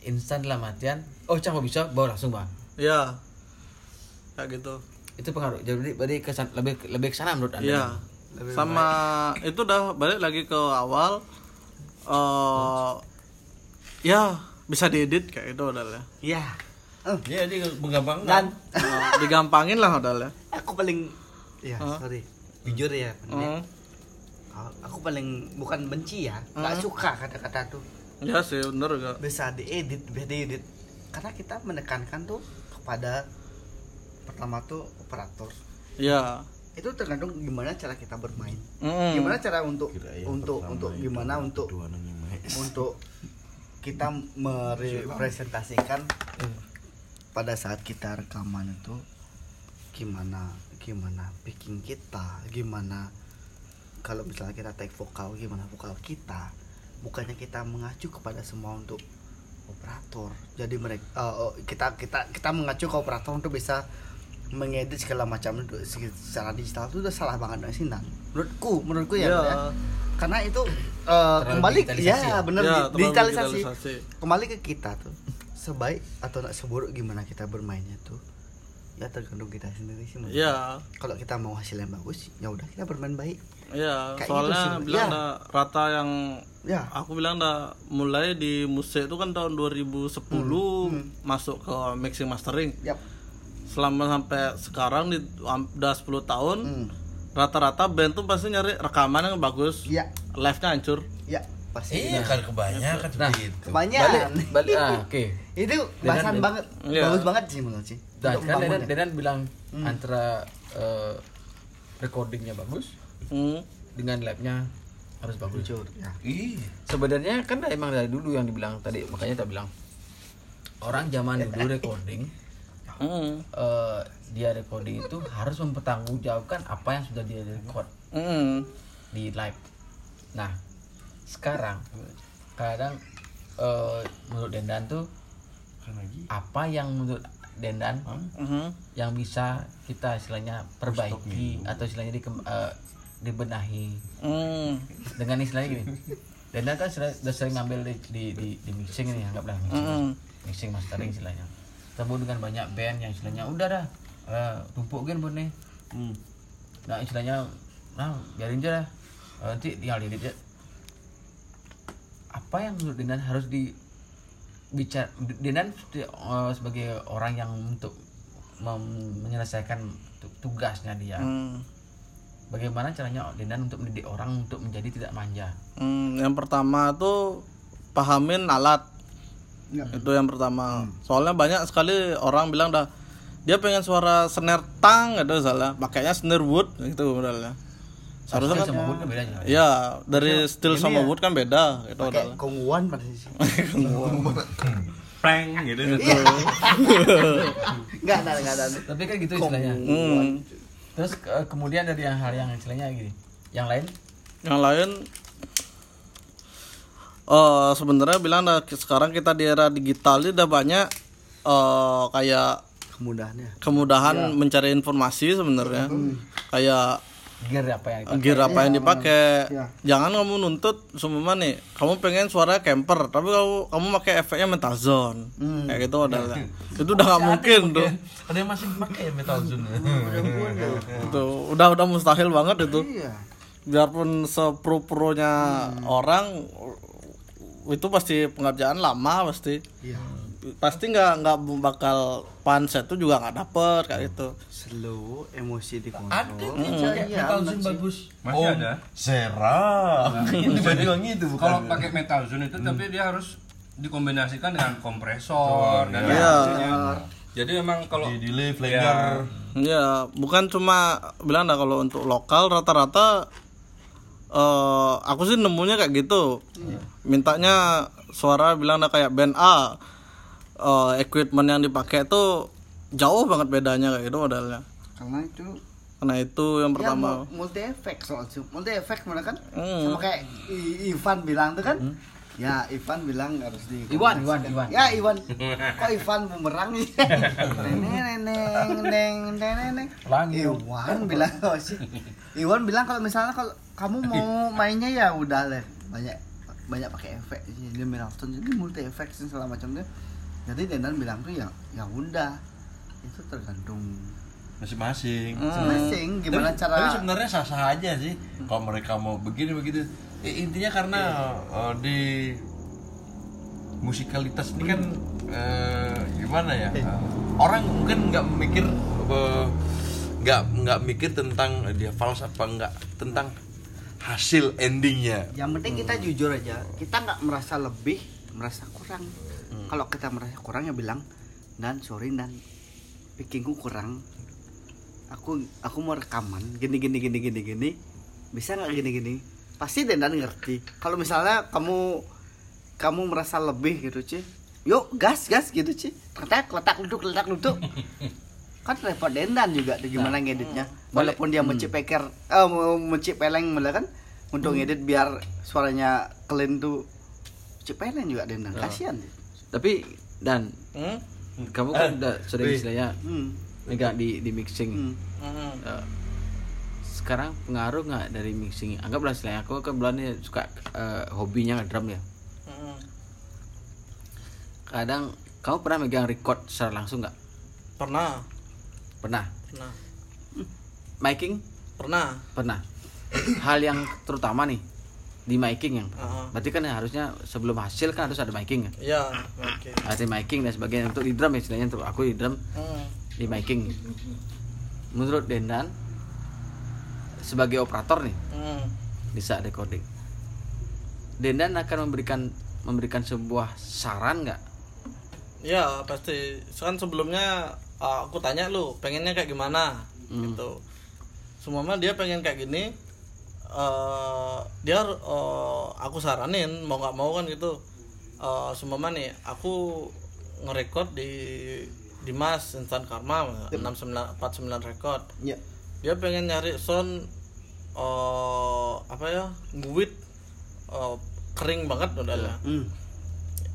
instan dalam artian oh cang bisa bawa langsung bang
ya kayak gitu
itu pengaruh jadi berarti kesan lebih lebih ke sana menurut anda
Iya. Sama itu udah balik lagi ke awal eh ya bisa diedit kayak itu udah ya.
Iya. Eh,
Ya dia menggampangkan.
dan
Eh, digampangin lah udah ya.
aku paling ya sorry jujur ya. Kalau aku paling bukan benci ya nggak suka kata-kata tuh
Ya sih bener gak?
bisa diedit bisa diedit karena kita menekankan tuh kepada pertama tuh operator
Ya.
itu tergantung gimana cara kita bermain
Mm.
gimana cara untuk
Kira yang
untuk untuk
itu
gimana untuk untuk kita merepresentasikan pada saat kita rekaman itu gimana gimana picking kita gimana kalau misalnya kita take vokal gimana vokal kita bukannya kita mengacu kepada semua untuk operator jadi mereka kita kita kita mengacu ke operator untuk bisa mengedit segala macam itu secara digital itu udah salah banget sih Nan. menurutku menurutku ya,
Ya.
ya. karena itu eh, kembali ya
ya?
benar
Ya,
digitalisasi.
digitalisasi.
kembali ke kita tuh sebaik atau nak seburuk gimana kita bermainnya tuh ya tergantung kita sendiri sih
Ya.
kalau kita mau hasil yang bagus ya udah kita bermain baik
Ya,
Kayak gitu
soalnya
sih,
bilang
ya.
dah rata yang
ya
aku bilang dah mulai di musik itu kan tahun 2010 masuk ke mixing mastering.
yap
Selama sampai sekarang di udah 10 tahun
Hmm.
rata-rata band tuh pasti nyari rekaman yang bagus.
ya
Live-nya hancur.
ya pasti
Iya kan kebanyakan
Nah,
itu.
banyak
balik balik ah, oke
itu bahasan banget
Iya.
bagus banget sih menurut sih
Dan kan Dedan,
membangunnya.
Dedan bilang antara eh, recordingnya bagus
Hmm.
dengan lab-nya harus bagus.
jujur ya
Iya.
Sebenarnya kan emang dari dulu yang dibilang tadi makanya tak bilang orang zaman dulu recording
Hmm.
eh, dia recording itu harus mempertanggungjawabkan apa yang sudah dia record
Hmm.
di live. Nah sekarang kadang eh, menurut Dendan tuh apa yang menurut Dendan
Hmm.
yang bisa kita istilahnya perbaiki atau istilahnya di, dibenahi
Hmm.
dengan istilahnya gini dan kan sudah, sering ngambil di, di, di, di mixing nih anggaplah mixing,
Mm.
mixing mastering istilahnya ketemu dengan banyak band yang istilahnya udah dah uh, tumpuk kan buat nih
Hmm.
nah istilahnya nah biarin aja dah Eh, nanti tinggal edit ya apa yang menurut Denan harus di bicara Denan eh, sebagai orang yang untuk menyelesaikan tu- tugasnya dia
Hmm.
Bagaimana caranya Denan untuk mendidik orang untuk menjadi tidak manja
Hmm, yang pertama tuh pahamin alat.
Ya.
Itu yang pertama. Soalnya banyak sekali orang bilang dah dia pengen suara snare tang gitu salah, pakainya snare wood gitu modalnya. Seharusnya kan
sama wood kan beda aja.
Ya, dari steel sama wood kan beda gitu
pakai
modalnya.
kongguan pada sisi
prank gitu
nggak ada nggak ada
tapi kan gitu istilahnya
Hmm.
Terus ke- kemudian dari yang hal yang istilahnya gini. Yang lain?
Yang lain eh sebenarnya bilang dah sekarang kita di era digital ini udah banyak eh kayak
kemudahannya.
kemudahan mencari informasi sebenarnya. Kayak
gear apa yang dipakai?
gear apa yang dipakai?
Iya.
jangan kamu nuntut semua nih. Kamu pengen suara camper tapi kamu kamu pakai efeknya metal zone. Kayak gitu adalah itu udah nggak mungkin tuh.
Ada yang masih pakai ya? Metal zone.
itu udah udah mustahil banget itu.
Iya.
Biarpun sepro pronya orang itu pasti pengerjaan lama pasti.
Iya.
Pasti nggak nggak bakal panset tuh juga nggak dapet kayak gitu
slow emosi di
Ada
kontrol
nih pakai
iya,
metal zone bagus.
Masih
Om
ada.
Serah. Itu bilang gitu bukan.
kalau pakai metal zone itu tapi dia harus dikombinasikan dengan kompresor dan
Iya.
sebagainya. jadi memang kalau
di delay flanger.
Ya, bukan cuma bilang dah kalau untuk lokal rata-rata eh aku sih nemunya kayak gitu. Mintanya suara bilang dah kayak band A. eh equipment yang dipakai tuh jauh banget bedanya kayak gitu modalnya.
karena itu
Karena itu yang
ya
pertama.
multi efek soal itu multi efek mana kan
Hmm.
sama kayak I- Ivan bilang tuh kan Ya, Ivan bilang harus di
Iwan, Iwan, Iwan.
Ya, Iwan. Kok Ivan bumerang nih? Neneng, neneng, neneng. Iwan bilang apa sih? Iwan bilang kalau misalnya kalau kamu mau mainnya ya udah lah banyak banyak pakai efek dia Milestone jadi multi efek sih segala macamnya jadi Dendan bilang tuh ya ya udah. Itu tergantung
masing-masing.
Masing-masing gimana
tapi,
cara
tapi sebenarnya sah-sah aja sih. Kalau mereka mau begini begitu. Eh, intinya karena eh, di musikalitas ini kan eh, gimana ya? Eh, orang mungkin nggak mikir eh, nggak nggak mikir tentang dia fals apa nggak tentang hasil endingnya.
Yang penting kita jujur aja. Kita nggak merasa lebih merasa kurang kalau kita merasa kurang ya bilang dan sorry dan. Pickingku kurang. Aku aku mau rekaman. Gini gini gini gini gini. Bisa nggak gini gini? Pasti Dendan ngerti. Kalau misalnya kamu kamu merasa lebih gitu Ci yuk gas gas gitu Ci. Letak letak duduk letak duduk. Kan repot Dendan juga tuh gimana ngeditnya. Walaupun dia mencip peker eh mencip peleng malah kan? Untuk ngedit biar suaranya clean tuh. Cip peleng juga Dendan kasihan sih
Tapi dan
Hmm?
kamu kan udah sering istilahnya
hmm.
megang di di mixing.
Hmm.
Eh, sekarang pengaruh nggak dari mixing? Anggaplah istilahnya aku kan bulan suka eh, hobinya drum ya.
Hmm.
Kadang kamu pernah megang record secara langsung nggak?
Pernah,
Pernah.
pernah,
Miking?
pernah.
Pernah. Hal yang terutama nih di miking yang
Heeh.
berarti kan harusnya sebelum hasil kan harus ada miking kan
Ya, oke.
ada miking dan sebagainya untuk di drum ya istilahnya untuk aku di drum
Hmm.
di miking menurut Dendan sebagai operator nih
Hmm.
di saat recording Dendan akan memberikan memberikan sebuah saran nggak
Ya pasti. Kan sebelumnya uh, aku tanya lu pengennya kayak gimana
Hmm.
gitu. Semua dia pengen kayak gini. Eh dia eh, aku saranin mau nggak mau kan gitu. Uh, semua nih aku ngerekord di Dimas Instan Karma 6949 record.
ya
Dia pengen nyari sound eh apa ya? Nguit eh, kering banget udah lah.
hmm.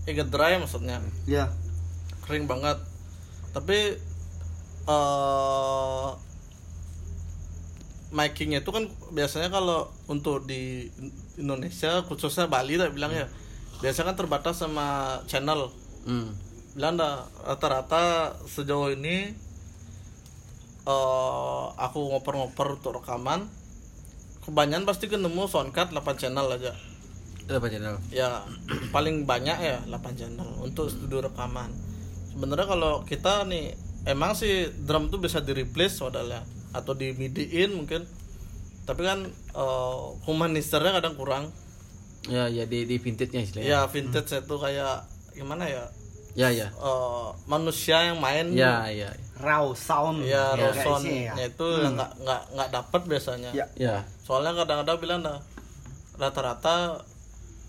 Eget dry maksudnya
ya
kering banget tapi eh makingnya itu kan biasanya kalau untuk di Indonesia khususnya Bali tak bilang ya biasanya kan terbatas sama channel.
Hmm.
bilang dah rata-rata sejauh ini eh aku ngoper-ngoper untuk rekaman kebanyakan pasti ketemu soundcard 8 channel aja.
Apa channel.
Ya paling banyak ya 8 channel untuk studio rekaman. Sebenarnya kalau kita nih emang sih drum tuh bisa di replace modalnya atau di midiin mungkin. Tapi kan eh, humanisternya kadang kurang.
Ya ya di di vintage nya istilahnya.
Ya vintage itu kayak gimana ya?
Ya ya.
Eh, manusia yang main
ya ya.
Raw sound.
Ya
kayak
roson
sih, ya.
itu yang nggak nggak nggak dapet biasanya.
Ya.
ya.
Soalnya kadang-kadang bilang dah rata-rata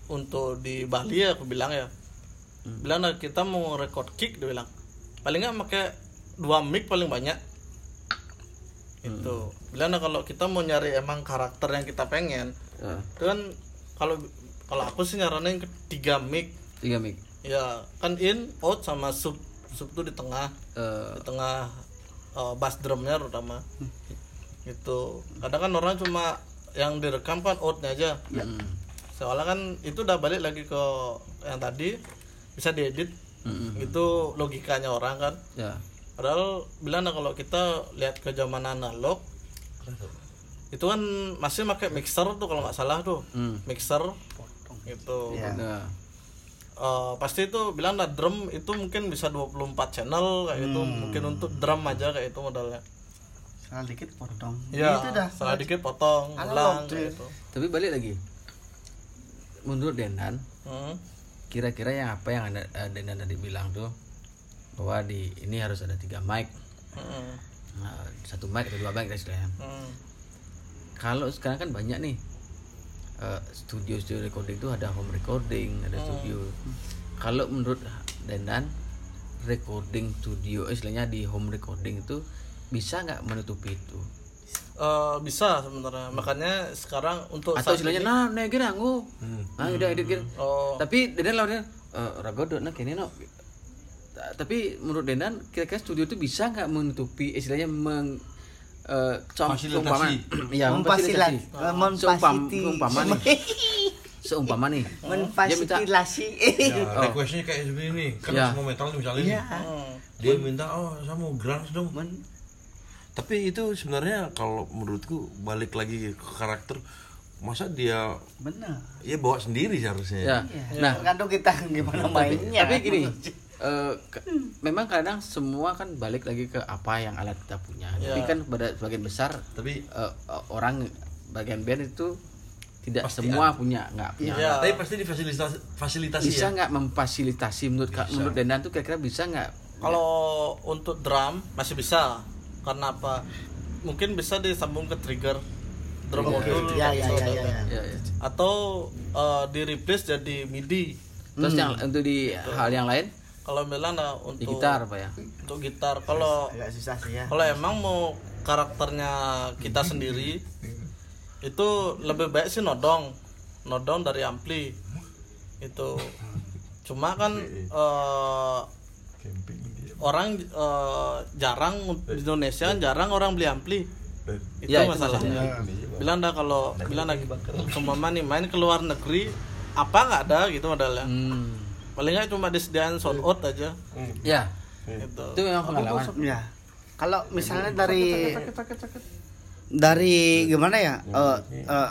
untuk di Bali ya aku bilang ya. Bilang dah kita mau record kick dia bilang. Paling nggak pakai dua mic paling banyak itu bilang dah kalau kita mau nyari emang karakter yang kita pengen? Itu kan kalau kalau aku sih nyaranin ke tiga mic.
Tiga mic.
Ya kan in out sama sub sub tuh di tengah.
Eh,
di tengah uh, bass drumnya terutama. Gitu. Kadang kan orang cuma yang direkam kan outnya aja.
Mm,
soalnya kan itu udah balik lagi ke yang tadi bisa diedit.
Mm,
itu logikanya orang kan.
Ya
padahal bilang kalau kita lihat ke zaman analog itu kan masih pakai mixer tuh kalau nggak salah tuh.
Hmm.
mixer gitu.
Ya.
ya
Eh, pasti itu bilang lah drum itu mungkin bisa 24 channel kayak gitu. Mungkin untuk drum aja kayak itu modalnya.
Salah dikit potong.
Ya
itu dah.
salah dikit potong ulang gitu.
Tapi balik lagi. Menurut Dendan
Hmm.
kira-kira yang apa yang anda eh, Dendan tadi bilang tuh bahwa di ini harus ada tiga mic.
Hmm.
Nah, satu mic atau dua mic dan istilahnya
Hmm.
kalau sekarang kan banyak nih eh, studio-studio recording itu ada home recording ada studio. Kalau menurut Dendan recording studio istilahnya di home recording itu bisa nggak menutupi itu?
Eh, bisa sebenarnya. Makanya sekarang untuk
atau istilahnya
ini-
nah nih gini aku. Nah udah edit gini
oh.
Tapi Dendan lawannya eh ragodo nah kini no tapi menurut Dendan kira-kira studio itu bisa nggak menutupi istilahnya meng eh, com-
Fasilitasi.
seumpama ya
Memfasilitasi.
memfasilitasi seumpama nih seumpama nih
Menfasilitasi.
Ya, requestnya kayak seperti ini kan
Ya.
semua metal misalnya.
Iya.
Hmm.
dia minta oh saya mau grunge dong tapi itu sebenarnya kalau menurutku balik lagi ke karakter masa dia
Benar.
ya bawa sendiri seharusnya
ya
Nah, tergantung kita gimana mainnya.
tapi gini eh, ke- memang kadang semua kan balik lagi ke apa yang alat kita punya. Tapi
Ya.
kan pada sebagian besar
tapi
eh, orang bagian band itu tidak
Pasti
semua punya nggak punya.
Iya.
tapi pasti difasilitasi fasilitasi
bisa
ya.
nggak memfasilitasi menurut Kak-
Bisa.
menurut Dendan tuh kira-kira bisa nggak?
Kalau untuk drum masih bisa. Karena apa? Mungkin bisa disambung ke trigger. Drum modul
Ya, ya,
atau-
ya, ya, ya.
ya, ya.
atau eh, di replace jadi MIDI.
Terus yang untuk di hal yang lain
kalau nah,
di
untuk
gitar apa ya?
untuk gitar kalau
Agak susah sih ya.
kalau emang mau karakternya kita sendiri itu lebih baik sih nodong. Nodong dari ampli. Itu. Cuma kan eh, orang eh, jarang di Indonesia jarang orang beli ampli. Itu
Ya,
masalahnya. bilang dah kalau bilang dah semua nih main ke luar negeri apa nggak ada? Gitu modalnya.
Hmm.
Paling nggak cuma disediain sound out aja.
Ya.
Gitu.
Itu memang pengalaman.
Ya. Kalau misalnya dari dari gimana ya? eh eh,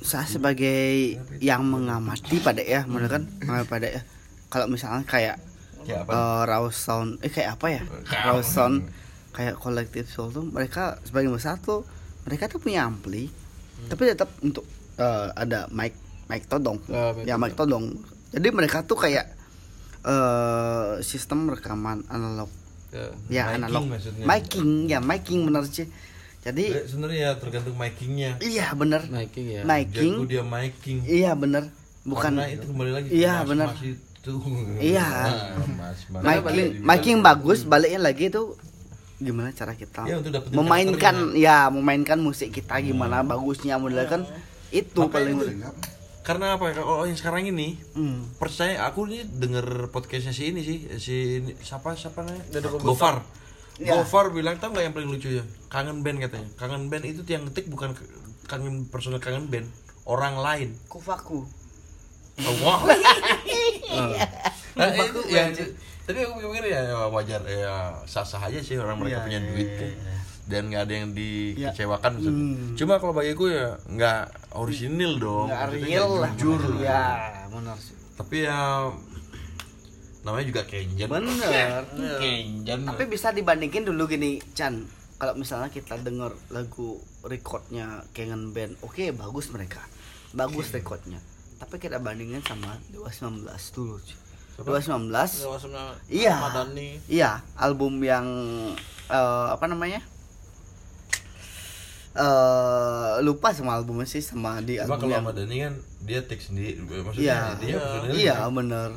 saya sebagai yang mengamati pada ya, menurut kan mengamati pada ya. Kalau misalnya kayak
ya
eh raw sound eh kayak apa ya? Raw sound kayak kolektif soul tuh mereka sebagian besar tuh mereka tuh punya ampli. Tapi tetap untuk eh, ada mic mic todong.
Mic
ya mic todong. Jadi mereka tuh kayak eh sistem rekaman analog. Ya
Miking
analog.
maksudnya.
miking ya miking bener sih. Jadi
sebenarnya ya tergantung micingnya
iya bener.
Miking ya.
Miking.
Jago dia miking.
Iya bener. Bukan
Karena itu kembali lagi
Iya, benar.
itu.
Iya.
Nah,
miking miking bagus baliknya lagi tuh gimana cara kita
Ya,
memainkan ya memainkan musik kita gimana bagusnya model kan itu
Makanya
paling
itu, karena apa ya? Kalau yang sekarang ini
Hmm.
percaya aku nih denger podcastnya si ini sih si ini- siapa siapa namanya? Gofar.
Ya.
Gofar bilang tau nggak yang paling lucu ya? Kangen band katanya. Kangen band itu yang ngetik bukan kangen personal kangen band orang lain.
Kufaku.
Oh, wow. Nah, itu, ya, tapi aku pikir ya wajar ya sah sah aja sih orang mereka
Iya,
punya
iya,
duit
iya,
kan.
Iya.
dan nggak ada yang dikecewakan
Ya.
maksudnya.
Hmm.
cuma kalau bagiku ya nggak orisinil dong
nggak real lah
jujur
ya benar sih
tapi ya namanya juga kenjen
bener
kenjen
tapi bisa dibandingin dulu gini Chan kalau misalnya kita denger lagu recordnya Kangen Band oke bagus mereka bagus recordnya tapi kita bandingin sama Dewa 19 dulu cuy. Dewa 19
Ya, maksudnya
Iya. Iya, album yang eh, apa namanya? Eh lupa sama albumnya sih sama di
cuma
album
kalau
yang
Ahmad Dhani kan dia take sendiri
Iya.
maksudnya dia personil
Iya,
kan.
bener.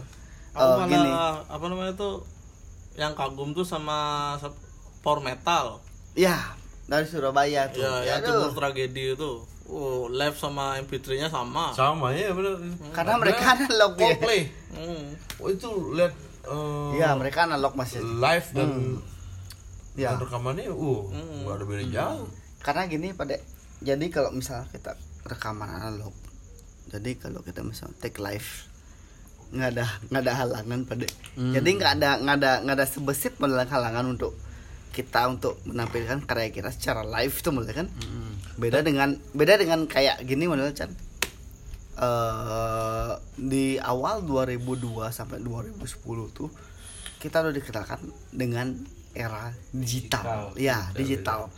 Aku
Eh,
malah
gini.
apa namanya tuh yang kagum tuh sama sa- power metal.
Ya, dari Surabaya tuh.
Ya, yang
Aduh.
timur tragedi itu. Oh, live sama MP3-nya sama.
sama ya benar
Karena mereka analog ya.
Coldplay
Hmm.
oh itu lihat eh,
Iya, mereka analog masih.
live dan
Ya.
dan rekamannya uh nggak ada beda jauh
Karena gini pada jadi kalau misalnya kita rekaman analog. Jadi kalau kita misalnya take live nggak ada nggak ada halangan pada jadi nggak ada nggak ada nggak ada sebesit modal halangan untuk kita untuk menampilkan karya kita secara live itu modal kan? Beda dengan beda dengan kayak gini modal kan eh di awal 2002 sampai 2010 tuh kita udah dikenalkan dengan era digital, ya digital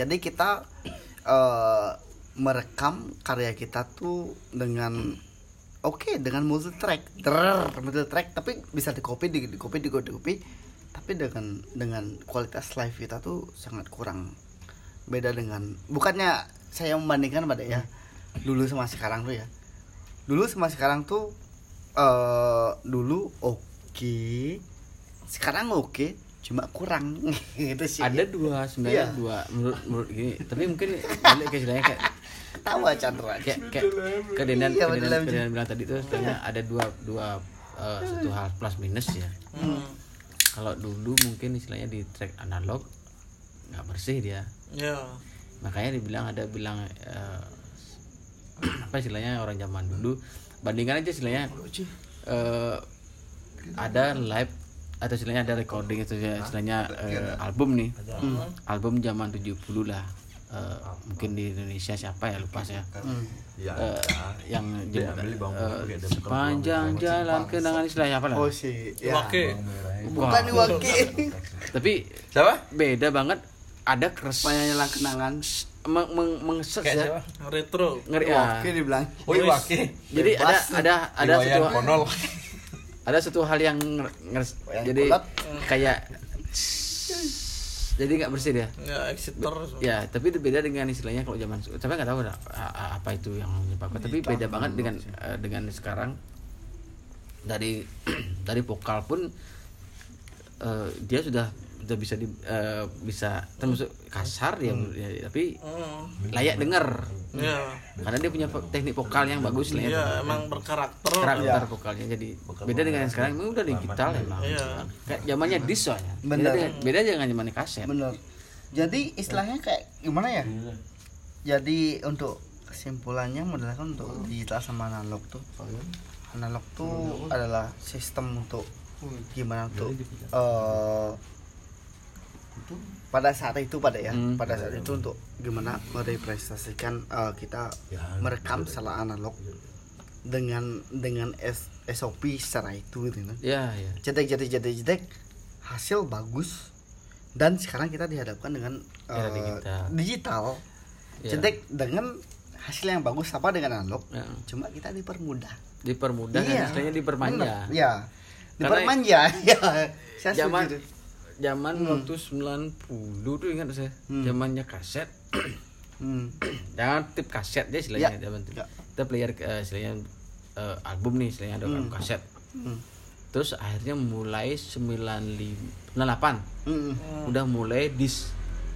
jadi kita eh merekam karya kita tuh dengan oke dengan multi track. Der multi track. Tapi bisa di copy di, di copy di, di copy tapi dengan dengan kualitas live kita tuh sangat kurang. Beda dengan bukannya saya membandingkan pada ya dulu sama sekarang tuh ya. Dulu sama sekarang tuh eh dulu oke sekarang oke cuma kurang. Gitu sih.
Ada dua sebenarnya
Iya.
dua. Menurut menurut gini. Tapi mungkin balik ke istilahnya kayak
ketawa Chandra.
kayak kayak ke Denan
Iya,
ke
betul,
Denan,
betul.
ke Denan bilang tadi tuh sebenarnya ada dua dua eh, satu hal plus minus ya.
Hmm.
kalau dulu mungkin istilahnya di track analog nggak bersih dia.
Ya
makanya dibilang ada bilang eh, apa istilahnya orang zaman dulu bandingkan aja istilahnya eh, ada live atau istilahnya ada recording itu ya, istilahnya eh, album nih. Album? Zaman 70 lah. Eh, mungkin di Indonesia siapa ya lupa saya.
Ya.
Eh, yang
ada bekal
sepanjang jalan kenangan istilahnya apa lah
oh sih ya.
Oke.
bukan Iwaki
tapi
Siapa?
beda banget. Ada keres
penyanyi kenangan.
meng, meng,
Kayak
ya.
siapa?
Retro.
ngeri ya.
Iwaki dibilang.
Oh iya,
jadi ada ada ada satu. Ada satu hal yang nger- ngeres-
Yang
jadi
kulot.
kayak jadi nggak bersih dia
Ya Exeter.
ya tapi itu beda dengan istilahnya kalau zaman tapi nggak tahu apa itu yang menyebabkan tapi beda banget dengan eh, dengan sekarang dari dari vokal pun eh, dia sudah sudah bisa di, eh, bisa termasuk kasar ya, ya, tapi
Hmm.
layak dengar.
Ya.
karena dia punya teknik vokal yang bagus lah ya.
Ya emang berkarakter.
karakter vokalnya jadi beda dengan yang sekarang ini udah digital emang.
Iya.
kayak zamannya disc soalnya. Beda dengan, beda dengan zamannya kaset.
Bener jadi istilahnya kayak gimana ya? Jadi untuk kesimpulannya modalnya kan untuk digital sama analog tuh analog tuh adalah sistem untuk gimana untuk eh, pada saat itu pada ya.
Hmm.
pada saat itu untuk gimana merepresentasikan eh, kita merekam secara analog dengan dengan S- SOP secara itu gitu kan.
Ya ya.
Cetek cetek cetek cetek hasil bagus. Dan sekarang kita dihadapkan dengan
Era
eh,
digital.
digital.
Ya.
cetek dengan hasil yang bagus apa dengan analog.
Ya.
cuma kita dipermudah.
Dipermudah
Iya.
kan istilahnya dipermanja.
Bener, ya
Karena-
dipermanja. Ya saya
zaman zaman waktu 90 tuh ingat saya
Hmm.
zamannya kaset
hmm.
jangan tip kaset deh istilahnya
Ya.
zaman itu
Ya.
kita player eh, istilahnya eh, album nih istilahnya ada album kaset
Hmm.
terus akhirnya mulai 95 98
Hmm.
udah mulai dis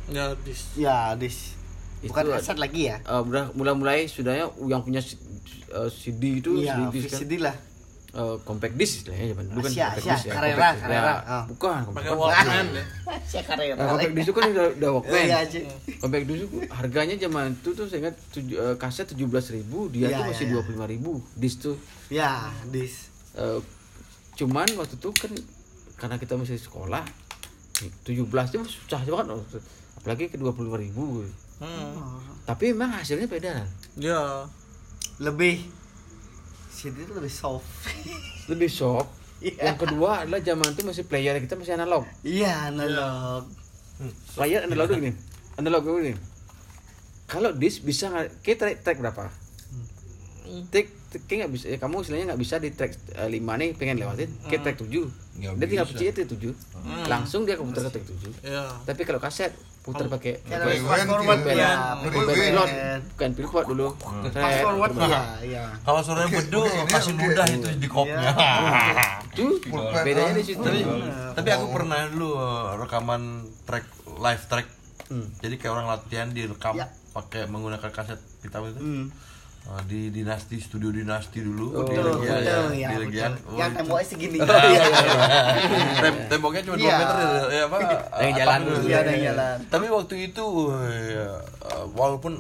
Ya dis.
ya dis bukan
Itu-
kaset lagi ya
Eh, udah mulai-mulai sudahnya yang punya eh, CD itu
Iya,
CD kan.
VCD lah
Eh, compact disc istilahnya zaman dulu kan
Asia,
compact
Asia,
disc ya,
Carrera,
compact disc.
Carrera.
Ya,
Ah.
bukan
Pakai
bukan.
Walkman ya.
saya karya
Nah, compact disc itu kan udah, udah Walkman.
Iya, Ci.
compact disc itu harganya zaman itu tuh saya ingat tuj- eh, kaset 17.000, dia
Iya,
tuh masih
iya, iya.
25.000 disc tuh.
ya dis
Eh, cuman waktu itu kan karena kita masih sekolah 17 itu susah banget loh. apalagi ke 25.000
Hmm.
tapi memang hasilnya beda kan
Ya.
lebih CD itu lebih soft.
Lebih soft?
Iya.
yang kedua adalah zaman itu masih player kita masih analog.
Iya analog.
Player analog gini. Analog gini. Kalau disk bisa kayak track, track berapa? Track track nggak bisa ya kamu istilahnya nggak bisa di track 5 nih pengen lewatin ke track 7
Nggak
dia tinggal pencet itu 7 langsung dia keputar ke track 7
Ya.
tapi kalau kaset putar pakai
fast forward ya
bukan pilot dulu.
Fast forward iya iya.
Kalau suaranya bedu kasih ludah itu di kopnya.
itu bedanya di situ.
Tapi, aku pernah dulu eh, rekaman track live track. Jadi kayak orang latihan direkam
Ya.
pakai menggunakan kaset hitam itu.
Hmm.
Eh, di dinasti studio dinasti dulu
Oh,
di Legian ya,
betul,
di
ya,
Legian. Oh,
yang temboknya segini
Tem- temboknya cuma 2
Iya.
meter ya, ya apa?
Yang jalan
dulu.
Iya, ada yang jalan.
Tapi waktu itu ya, walaupun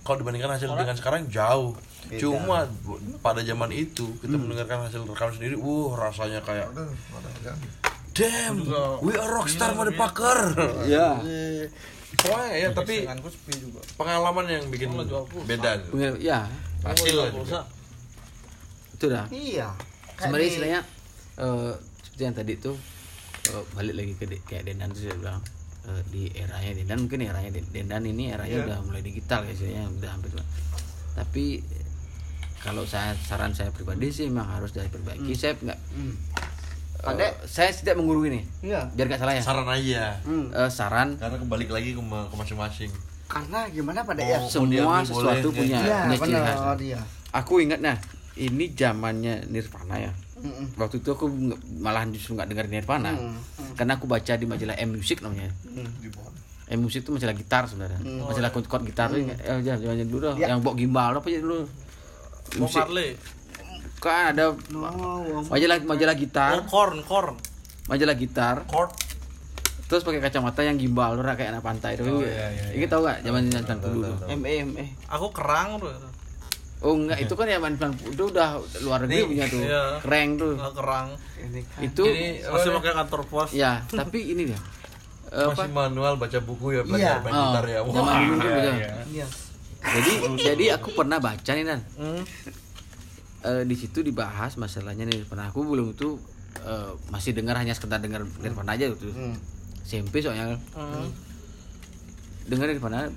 kalau dibandingkan hasil dengan sekarang jauh. Cuma pada zaman itu kita mendengarkan hasil rekaman sendiri, uh rasanya kayak Damn, we are rockstar motherfucker.
ya
Pokoknya ya, tapi
Tanganku sepi juga.
pengalaman yang bikin beda. gitu.
Pengen- ya
Hasil lah juga.
Itu dah
iya Kayak
sebenarnya
di-
istilahnya eh, seperti yang tadi tuh eh, balik lagi ke de- kayak Dendan tuh saya bilang eh, di eranya Dendan mungkin eranya Den- Dendan ini eranya udah mulai digital ya istilahnya udah hampir tapi kalau saya saran saya pribadi sih memang harus diperbaiki saya nggak Eh,
Pada-
saya tidak menggurui nih
iya.
Biar nggak salah ya.
Saran aja.
Hmm.
Eh, saran.
Karena kembali lagi ke, ke masing-masing.
karena gimana pada ya?
Oh,
semua
diambil
sesuatu
boleh,
punya
iya
punya ciri khas.
benar iya.
Aku ingat nah ini zamannya Nirvana ya. Waktu itu aku malahan justru nggak dengar Nirvana. Karena aku baca di majalah M Music namanya. M Music itu majalah gitar sebenarnya. Majalah chord chord gitar. Tuh eh, jangan jangan dulu. Dah. yang bawa gimbal apa aja dulu?
Bob
musik
Marley
kan ada majalah majalah gitar.
Oh corn corn
majalah gitar.
Chord
terus pakai kacamata yang gimbal tuh kayak anak pantai tuh ini tahu gak zaman zaman dulu? tuh
ME ME
aku kerang tuh
oh enggak itu kan ya zaman itu udah luar negeri punya tuh.
Iya.
keren tuh.
Aku kerang.
Itu
Ini
masih pakai kantor pos.
Ya tapi ini dia. Apa?
masih manual baca buku ya
Iya.
belajar main
Oh,
gitar ya.
zaman
Wah.
dulu tuh gitu.
Iya.
jadi jadi aku pernah baca nih nan.
Hmm.
Eh, di situ dibahas masalahnya nih pernah aku belum itu eh, masih dengar hanya sekedar dengar Nirvana aja gitu. SMP soalnya.
Hmm.
dengar Nirvana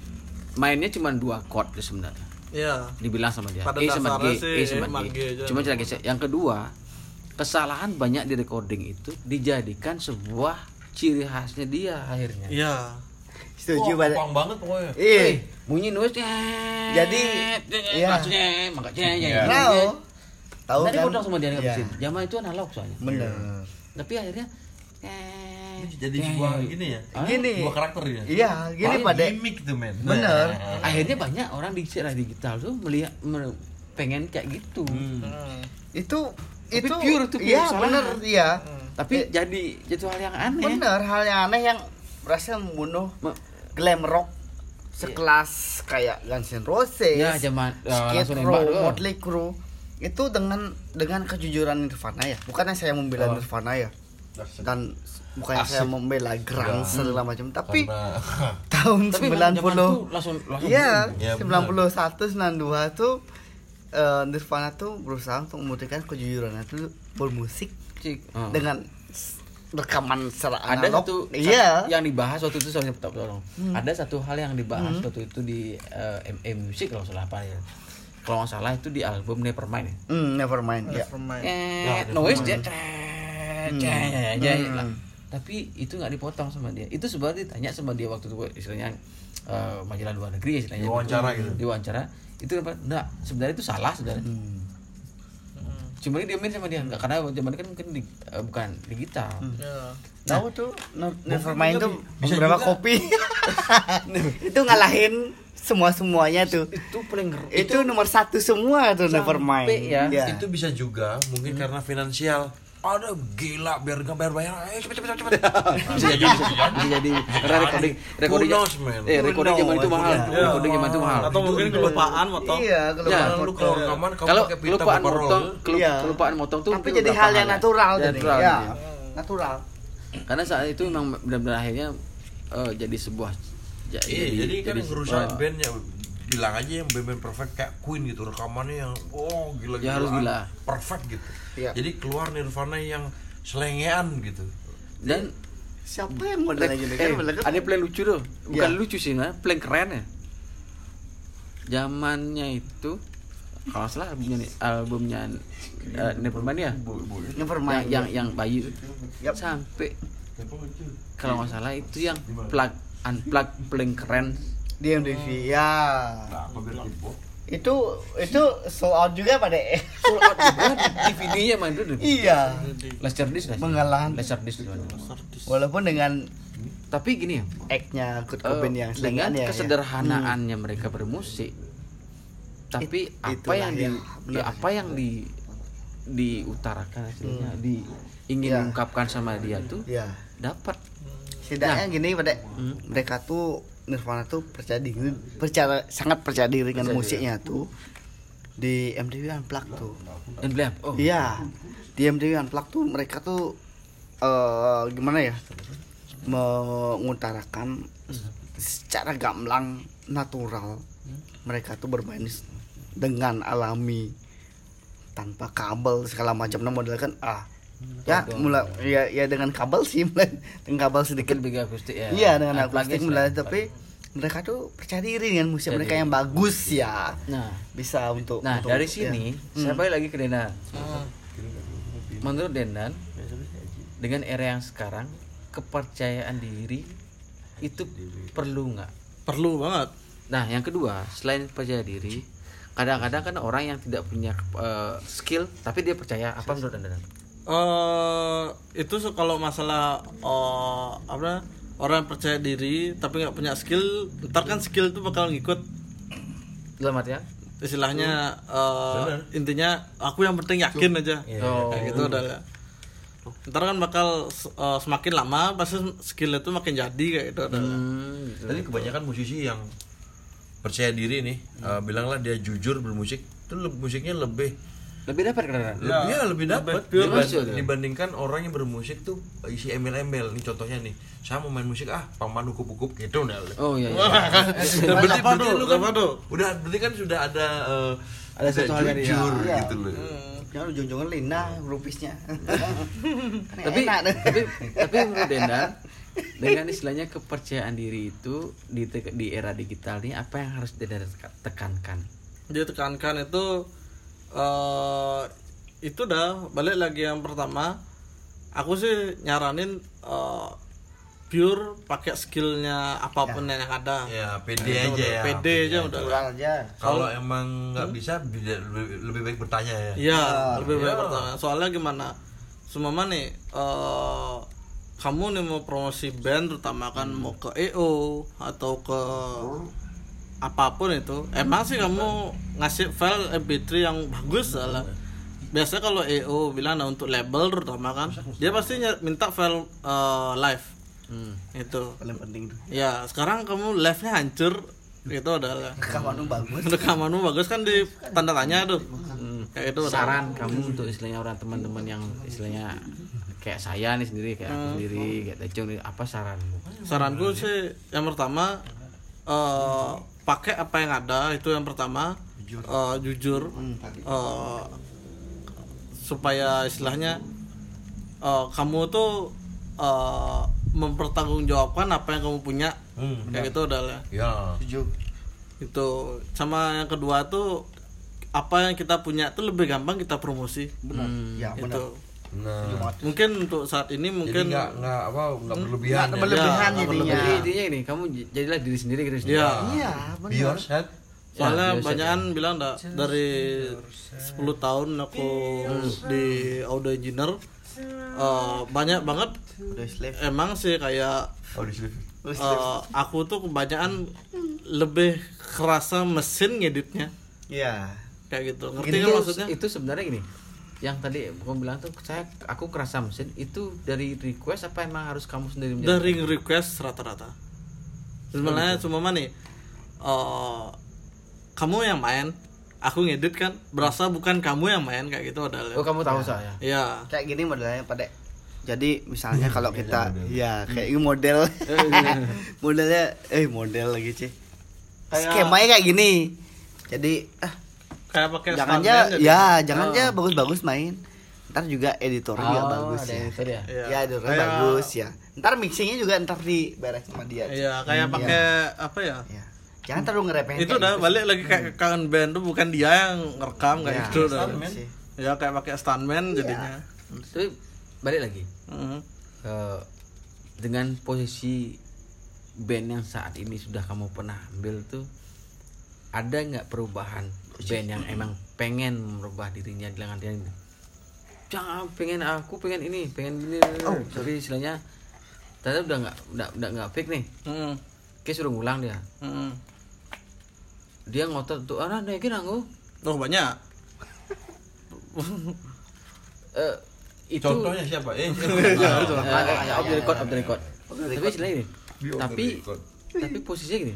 mainnya cuma dua chord tuh sebenarnya.
Iya.
Dibilang sama dia.
Pada
E sama G
dasarnya sih
E sama G. Cuma cara geser yang kedua kesalahan banyak di recording itu dijadikan sebuah ciri khasnya dia akhirnya.
Iya.
Setuju
Wah, kopang banget pokoknya.
Ih,
bunyi nulis
Jadi, iya.
maksudnya makanya
Iya.
Tahu.
Tadi
kan?
potong sama dia
Iya.
ngabisin. Zaman itu analog soalnya.
Bener.
Tapi akhirnya eh,
Ini jadi sebuah gini ya.
Gini.
Sebuah karakter ya.
Iya, gini pada.
gimmick tuh men.
Bener.
akhirnya banyak orang di secara digital tuh melihat me- pengen kayak gitu.
Hmm.
Itu
Tapi
itu
pure, itu pure
Iya, bener, iya.
Tapi jadi jadi hal yang aneh.
Bener, hal yang aneh yang berhasil membunuh
Me-
glam rock sekelas kayak Guns N' Roses,
Ya, zaman, ya,
Skid
langsung
Row. Motley Crue itu dengan dengan kejujuran Nirvana ya. Bukannya saya membela
Oh.
Nirvana ya. Dan bukannya
Asik.
saya membela grunge segala macam, tapi
Karena
tahun
Tapi
90
zaman tuh langsung langsung
Iya,
Ya,
91 92 tuh eh, Nirvana tuh berusaha untuk membuktikan kejujuran itu bermusik
cik. Oh.
dengan rekaman secara
ada
analog.
satu
iya.
yang dibahas waktu itu soalnya tolong.
Hmm.
Ada satu hal yang dibahas waktu itu di eh, ME Music kalau salah apa ya. Kalau nggak salah itu di album Nevermind ya.
Hmm, never mind ya.
Nevermind.
Eh, noise dia cret, lah. Tapi itu nggak dipotong sama dia. Itu sebenarnya ditanya sama dia waktu itu istilahnya eh, majalah luar negeri istilahnya.
Diwawancara gitu.
Diwawancara. Itu apa? Enggak, sebenarnya itu salah sebenarnya. Cuma dia main sama dia enggak karena zaman itu kan mungkin di, eh, bukan digital.
Iya.
Tahu tuh Nevermind tuh
bisa
beberapa kopi. itu ngalahin semua semuanya tuh.
Itu paling ger-
Itu nomor satu semua tuh Nevermind.
ya.
Iya.
itu bisa juga mungkin karena finansial. Ada gila biar nggak bayar bayar. Ayo cepet cepet cepet.
bisa jadi bisa jadi karena recording recording eh recording zaman itu mahal
iya.
recording zaman itu mahal
Atau mungkin kelupaan motong.
Iya, kalau
Ya.
Kalau lu kalau rekaman
kelupaan motong
Iya.
kelupaan motong tuh
tapi
itu
jadi hal yang
ya?
natural
Ya,
jadi.
natural,
Ya,
iya.
natural.
karena saat itu memang benar-benar akhirnya eh, jadi sebuah ja-
Iya, jadi, kan yang ngerusak
sebuah-
bandnya. Bilang aja yang band-band perfect kayak Queen gitu rekamannya yang oh gila
Ya, harus gila.
perfect gitu.
Iya.
jadi keluar Nirvana yang selengean gitu.
Dan
Siapa yang model lagi
eh, ada plan lucu tuh. Bukan
Iya.
lucu sih nah plan keren ya. Zamannya itu kalau salah albumnya nih albumnya uh, Nevermind ya?
Nevermind.
yang yang, yang bayi
Yap.
sampai kalau nggak salah itu yang plug unplug paling keren
di MTV ya. Itu itu sold out juga pada
sold out juga DVD-nya mah itu
Iya.
Laserdisc nggak sih?
Mengalah.
Laserdisc juga.
Walaupun dengan
tapi gini ya
act-nya Kurt
eh,
Cobain yang
dengan
ya.
kesederhanaannya mereka bermusik tapi
It-
apa yang di
ya,
ya, apa yang di diutarakan hasilnya di ingin
Ya.
mengungkapkan sama dia tuh
Ya.
dapat
Setidaknya gini pada
Hmm.
mereka tuh Nirvana tuh percaya diri, percaya sangat percaya diri dengan musiknya tuh di MTV Unplugged tuh.
dan beliau oh
Iya. Di MTV Unplugged tuh mereka tuh eh gimana ya? mengutarakan secara gamblang natural mereka tuh bermain dengan alami tanpa kabel segala macam nah model kan ah ya mulai ya ya dengan kabel sih mulai dengan kabel sedikit.
Bega akustik ya.
Iya dengan akustik
ya.
mulai tapi mereka tuh percaya diri dengan musik mereka yang bagus ya.
Nah.
Bisa untuk
nah
untuk-
dari
ya.
sini
Hmm.
saya balik lagi ke Dendan menurut Dendan dengan era yang sekarang kepercayaan diri itu perlu nggak?
Perlu banget.
Nah, yang kedua, selain percaya diri, kadang-kadang kan orang yang tidak punya eh, skill tapi dia percaya. Apa menurut anda
Eh itu kalau masalah eh, apa orang yang percaya diri tapi nggak punya skill ntar kan skill itu bakal ngikut
dalam artian
istilahnya eh, intinya aku yang penting yakin aja
Oh.
kayak gitu udah ya. ntar kan bakal eh, semakin lama pasti skill itu makin jadi kayak gitu udah
Hmm, gitu.
Kebanyakan musisi yang percaya diri nih, eh, bilanglah dia jujur bermusik, itu musiknya lebih
lebih dapat kadang
lebih ya, lebih dapat.
ya.
dibandingkan orang yang bermusik tuh isi embel-embel. Nih contohnya nih saya mau main musik ah paman hukup-hukup gitu nah
oh iya, iya.
berarti,
apa
berarti lu kan udah berarti kan sudah ada eh,
Ada satu hal dari-
jujur
Iya.
gitu loh
Jangan ujung-ujungnya Lina grupisnya. kan
tapi tapi tapi menurut Dendan dengan istilahnya kepercayaan diri itu di di era digital ini apa yang harus Dendan teka- tekankan?
Dia tekankan itu eh itu dah balik lagi yang pertama. Aku sih nyaranin eh, pure pakai skillnya apa pun yang ada.
Ya pede aja ya.
Pede aja udah.
aja.
kalau emang nggak bisa bida- lebih, lebih baik bertanya ya.
Iya, lebih baik pertama. Soalnya gimana? Semua nih eh kamu nih mau promosi band terutama kan mau ke EO atau ke apa pun itu. Emang sih kamu ngasih file MP3 yang bagus lah. Biasanya kalau EO bilang nah, untuk label terutama kan, dia pasti minta file eh, live. Itu.
Paling penting tuh.
Ya, sekarang kamu live-nya hancur gitu udah lah.
Rekamanmu bagus.
Rekamanmu bagus kan di tanda tanya tuh. Kayak itu udah.
saran kamu untuk istilahnya orang teman-teman yang istilahnya kayak saya nih sendiri kayak aku sendiri kayak Tecung nih apa saranmu
saranku sih yang pertama eh pakai apa yang ada itu yang pertama. Eh, jujur. Eh, supaya istilahnya eh, kamu tuh eh, mempertanggungjawabkan apa yang kamu punya.
Hmm,
kayak gitu udah lah.
Ya.
Setuju.
itu. Sama yang kedua tuh apa yang kita punya tuh lebih gampang kita promosi.
Benar. Ya, benar.
itu
nah
mungkin untuk saat ini mungkin
nggak nggak apa nggak berlebihan
Nggak
ya.
berlebihan
Ya,
jadinya.
jadi intinya ini kamu jadilah diri sendiri gitu sendiri
ya
Iya,
Be
benar.
yourself.
soalnya
biasa.
banyakan bilang dah dari 10 tahun aku di audio engineer eh, banyak banget emang sih kayak eh, aku tuh kebanyakan lebih kerasa mesin ngeditnya
Iya.
kayak gitu ngerti kan maksudnya
itu sebenarnya gini yang tadi kamu bilang tuh saya aku kerasa mesin itu dari request apa emang harus kamu sendiri menjadi
dari request rata-rata. Sebenarnya cuma mana nih eh, kamu yang main aku ngedit kan berasa bukan kamu yang main kayak gitu adalah
oh kamu tahu saya?
Ya
Kayak gini modelnya pada jadi misalnya kalau kita ya kayak ini model. Modelnya eh model lagi sih
Kayak-
skemanya kayak gini. Jadi ah
kayak pakai
jangan aja
jadi.
ya jangan aja bagus-bagus main ntar juga editornya
Oh,
bagus
ada
ya
editor ya?
Iya.
ya editornya
Kayak-
bagus ya ntar mixingnya juga ntar diberes sama dia
Iya, kayak pakai apa ya?
ya jangan terlalu ngerepeng
Itu udah balik lagi kayak kangen band tuh bukan dia yang ngerekam kayak
Ya,
gitu udah. Ya kayak pakai stuntman jadinya.
tapi balik lagi
Mhm.
ke dengan posisi band yang saat ini sudah kamu pernah ambil tuh ada nggak perubahan band yang emang pengen merubah dirinya dengan dia jangan pengen aku pengen ini pengen ini. Tapi istilahnya ternyata udah nggak udah udah nggak fake nih.
Mhm.
kayak suruh ngulang dia.
Mhm.
dia ngotot tuh ah naikin aku?
Oh banyak.
Eh, itu
contohnya siapa? Eh
Eh, off the record off the record. Tapi istilahnya tapi tapi posisinya gini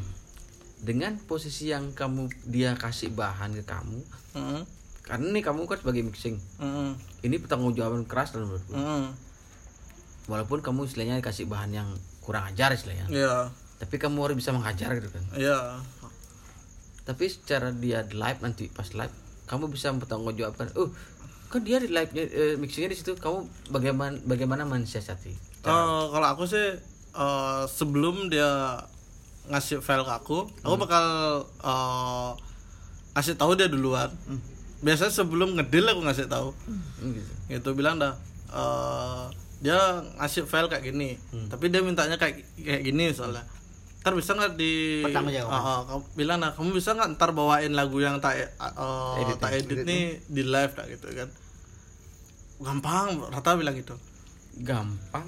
dengan posisi yang kamu dia kasih bahan ke kamu
Mhm.
karena nih kamu kan sebagai mixing
Mhm.
ini pertanggungjawaban keras dalam menurutku
Mhm.
walaupun kamu istilahnya dikasih bahan yang kurang ajar istilahnya
Iya.
tapi kamu harus bisa mengajar gitu kan
Iya.
tapi secara dia live nanti pas live kamu bisa mempertanggungjawabkan oh kan dia di live mixingnya di situ kamu bagaimana bagaimana mensiasati
Eh, kalau aku sih eh, sebelum dia ngasih file ke aku, aku bakal eh, ngasih tahu dia duluan. Biasanya sebelum ngedil aku ngasih tahu.
Hmm, gitu.
Gitu bilang dah eh, dia ngasih file kayak gini, tapi dia mintanya kayak kayak gini soalnya. ntar bisa nggak di
Pertanggungjawaban.
Ah, ah, kamu bilang nah kamu bisa nggak ntar bawain lagu yang tak uh,
Edit,
tak edit nih di live tak gitu kan gampang rata bilang gitu
gampang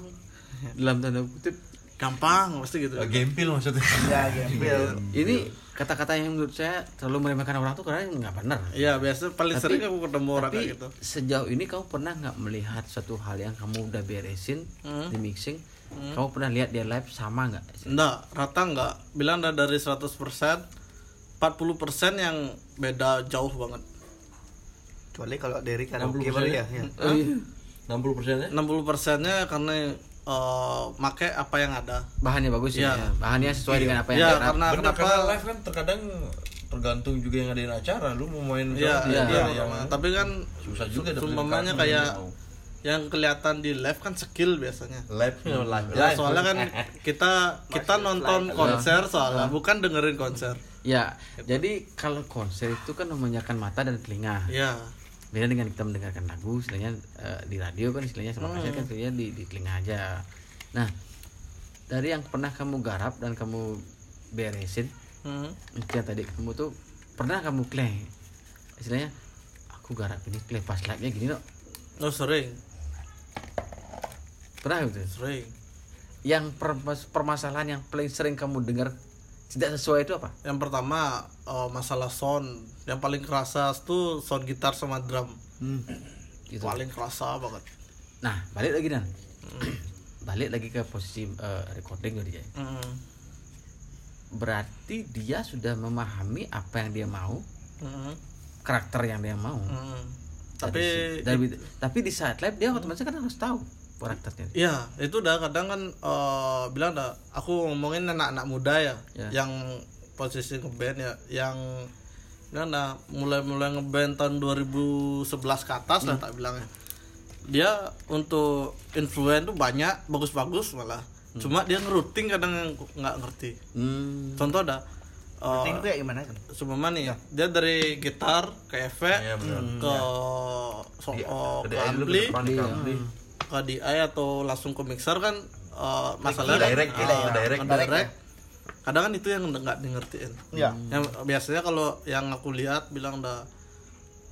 dalam tanda kutip
gampang pasti gitu.
Eh, Gempil maksudnya.
ya gembel
ini kata-kata yang menurut saya terlalu meremehkan orang tuh karena nggak benar.
Iya biasa paling
Tapi-
sering aku ketemu orang
tapi
kayak gitu.
sejauh ini kamu pernah nggak melihat satu hal yang kamu udah beresin
Hmm.
di mixing? Kamu pernah lihat dia live sama nggak?
Enggak, rata enggak bilang dah dari 100% 40% yang beda jauh banget.
Kecuali kalau dari karaoke
60%
baru ya, ya.
oh, iya.
60 persennya?
60% nya karena eh make apa yang ada.
Bahannya bagus ya,
Iya.
bahannya sesuai dengan apa yang
ya
rap.
karena
Bener,
kenapa
karena live kan terkadang tergantung juga yang ngadain acara. Lu mau main
Iya,
misalnya
iya,
dia yang
tapi kan
susah juga rekaman
kayak
yang mau.
yang kelihatan di live kan skill biasanya.
live live
Ya, soalnya kan kita kita nonton konser soalnya bukan dengerin konser.
ya jadi kalau konser itu kan memanjakan mata dan telinga.
Ya,
beda dengan kita mendengarkan lagu istilahnya eh, di radio kan istilahnya sama kaset kan istilahnya di, di telinga aja. Nah dari yang pernah kamu garap dan kamu beresin
hmm.
tadi kamu tuh pernah kamu claim istilahnya aku garap ini claim pas live gini no
oh sering,
pernah gitu?
Sering.
yang permas- permasalahan yang paling sering kamu dengar tidak sesuai itu apa?
Yang pertama eh, masalah sound, yang paling kerasa tuh sound gitar sama drum.
gitu
Paling kerasa banget.
nah balik lagi dan balik lagi ke posisi eh, recording tadi ya
Hmm.
berarti dia sudah memahami apa yang dia mau
Hmm.
karakter yang dia mau
Hmm.
Dari
Tapi
dari- tapi di saat live dia otomatis kan harus tahu karakternya
Iya, itu udah kadang kan eh, bilang dah aku ngomongin anak-anak muda ya,
Ya.
yang posisi ngeband ya, yang dah mulai-mulai ngeband tahun 2011 ke atas lah tak bilangnya. Dia untuk influen tuh banyak, bagus-bagus malah. Cuma dia ngeruting kadang nggak ngerti.
hmm.
Contoh dah eh,
Penting kayak gimana kan?
Seumpama nih ya, dia dari gitar ke efek
benar.
ke so,
Di-
oh,
ke
ke ampli,
ke ampli.
DI atau langsung ke mixer kan uh, masalah
Direct,
uh,
direct, direct.
direct. Kadang kan itu yang nggak di ngertiin
Iya.
yang biasanya kalau yang aku lihat bilang dah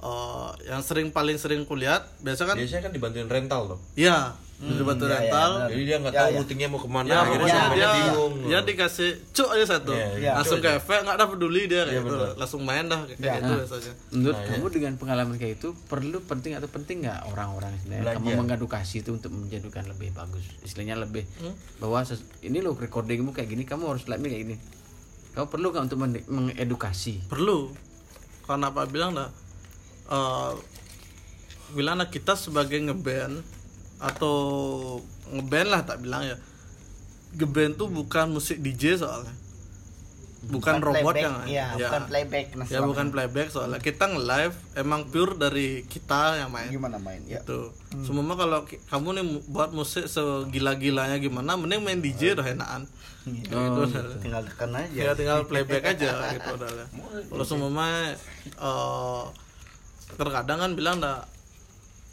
uh, yang sering paling sering kulihat biasa kan?
Biasanya kan dibantuin rental tuh.
Iya di batu
iya,
rental.
iya,
jadi dia nggak
Ya,
tahu
ya.
routingnya mau ke mana
Ya,
akhirnya semuanya
dia,
bingung
dia dikasih cuk aja satu,
Iya,
iya.
langsung ke efek nggak ada peduli dia kayak gitu,
betul.
langsung main dah kayak
Iya.
gitu biasanya.
menurut kamu dengan pengalaman kayak itu perlu penting atau penting nggak orang-orang istilahnya kamu mengedukasi itu untuk menjadikan lebih bagus. Istilahnya lebih bahwa ses- ini loh recordingmu kayak gini kamu harus live kayak gini. Kamu perlu nggak untuk men- mengedukasi?
Perlu. Karena apa? Bilang dah eh bilang dah kita sebagai ngeband atau ngeband lah tak bilang ya. Ngeband tuh bukan musik DJ soalnya. Bukan, robot
playback,
yang
Iya,
ya.
bukan playback. Nah,
ya bukan playback soalnya. Kita nge-live emang pure dari kita yang main.
Gimana main ya.
gitu. Semua mah kalau kamu nih buat musik segila-gilanya gimana mending main DJ dah enakan. Gitu, dah.
Tinggal tekan aja.
ya tinggal playback aja gitu udah. Kalau semua mah eh, terkadang kan bilang dah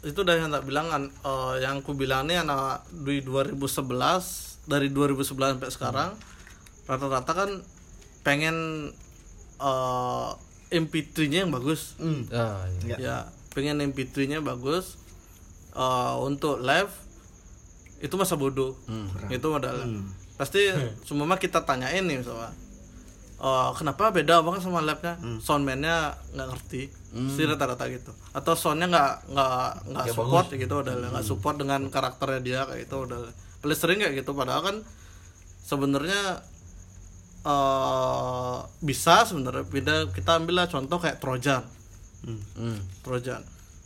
itu dah yang tak bilang kan eh, yang aku bilang nih anak di 2011 dari 2011 sampai sekarang rata-rata kan pengen eh, MP3-nya yang bagus.
Hmm.
oh, iya.
ya pengen MP3-nya bagus Eh, untuk live itu masa bodoh. Itu modal pasti semua mah kita tanyain nih misalnya eh, kenapa beda banget sama live-nya? Soundman-nya nggak ngerti sih rata-rata gitu. Atau soundnya nggak nggak nggak support gitu udah nggak support dengan karakternya dia kayak gitu udah paling sering kayak gitu. Padahal kan sebenarnya eh bisa sebenarnya. Beda kita ambil lah contoh kayak Trojan.
Hmm.
Trojan.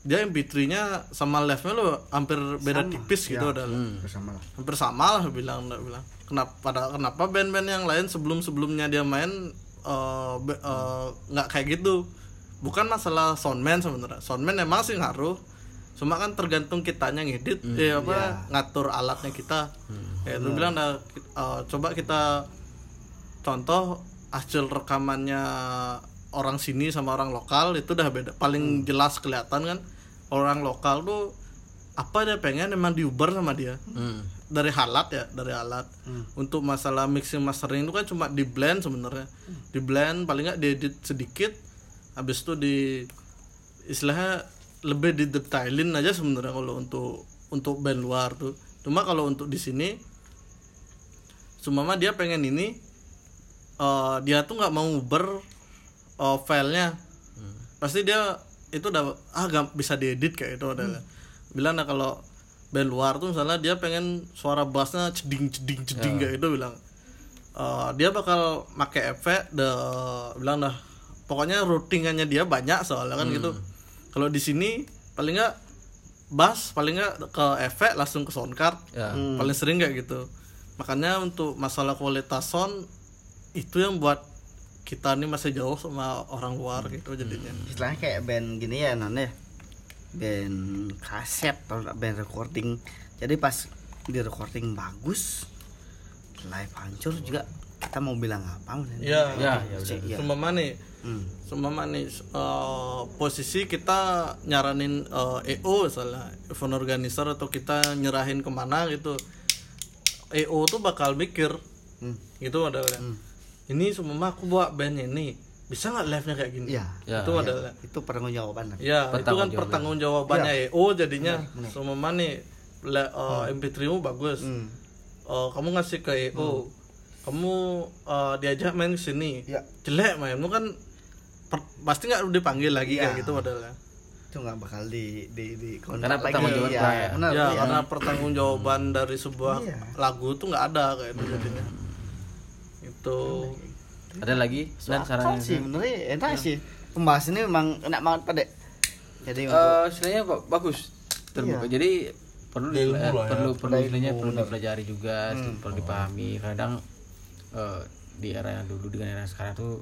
Dia MP3-nya sama live-nya lo hampir beda tipis gitu udah.
Bersama lah.
hampir sama lah bilang udah bilang. Kenapa pada kenapa band-band yang lain sebelum sebelumnya dia main eh, be- eh, nggak kayak gitu bukan masalah soundman sebenarnya. Soundman emang sih ngaruh. Cuma kan tergantung kitanya ngedit ya apa ngatur alatnya kita. Ya itu bilang dah eh, coba kita contoh hasil rekamannya orang sini sama orang lokal itu udah beda. Paling jelas kelihatan kan orang lokal tuh apa dia pengen emang diuber sama dia.
Hmm.
dari alat ya dari alat. Untuk masalah mixing mastering itu kan cuma di blend sebenarnya. Di blend paling nggak diedit sedikit habis itu di istilahnya lebih didetailin aja sebenarnya kalau untuk untuk band luar tuh. Cuma kalau untuk di sini Sumama dia pengen ini eh, dia tuh nggak mau nguber eh, filenya. Pasti dia itu udah ah gak bisa diedit kayak itu udah bilang nah kalau band luar tuh misalnya dia pengen suara bassnya ceding ceding ceding kayak gitu bilang. Eh, dia bakal pakai efek de bilang dah pokoknya routingannya dia banyak soalnya kan gitu. Kalau di sini paling nggak bass paling nggak ke efek langsung ke sound card.
Ya.
paling sering kayak gitu. Makanya untuk masalah kualitas sound itu yang buat kita ini masih jauh sama orang luar gitu jadinya.
Istilahnya kayak band gini ya non ya. Band kaset atau band recording. Jadi pas di recording bagus live hancur juga kita mau bilang apa?
Iya,
Ya, ya
Cek, iya.
Seumpama nih,
Hmm.
eh, posisi kita nyaranin eh, EO misalnya event organizer atau kita nyerahin ke mana gitu, EO tuh bakal mikir,
Hmm.
gitu ada Ini seumpama aku buat band ini, bisa nggak live-nya kayak gini?
Iya.
Ya,
itu
Iya,
ada.
itu pertanggungjawaban.
Ya, itu kan
Pertanggungjawaban.
pertanggungjawabannya EO jadinya. Seumpama nih le- eh, MP3 mu bagus.
Hmm.
Eh, kamu ngasih ke EO. Kamu eh, diajak main ke sini.
Ya.
Jelek mainmu kan per- pasti nggak dipanggil lagi
Iya.
kayak gitu padahal.
Itu nggak bakal di di di
Karena
kontrak
pertanggungjawaban
ya,
ya.
benar,
ya,
iya.
karena pertanggungjawaban dari sebuah
Iya.
lagu tuh nggak ada kayak itu jadinya. Itu
Ada lagi dan sarannya?
sih benernya enak sih pembahasan ini memang enak banget pada jadi untuk
Eh, istilahnya ba- bagus terbuka.
Iya.
Jadi perlu di- eh,
ya.
perlu perlu istilahnya perlu dipelajari juga, perlu dipahami. Kadang eh, di era yang dulu dengan era yang sekarang tuh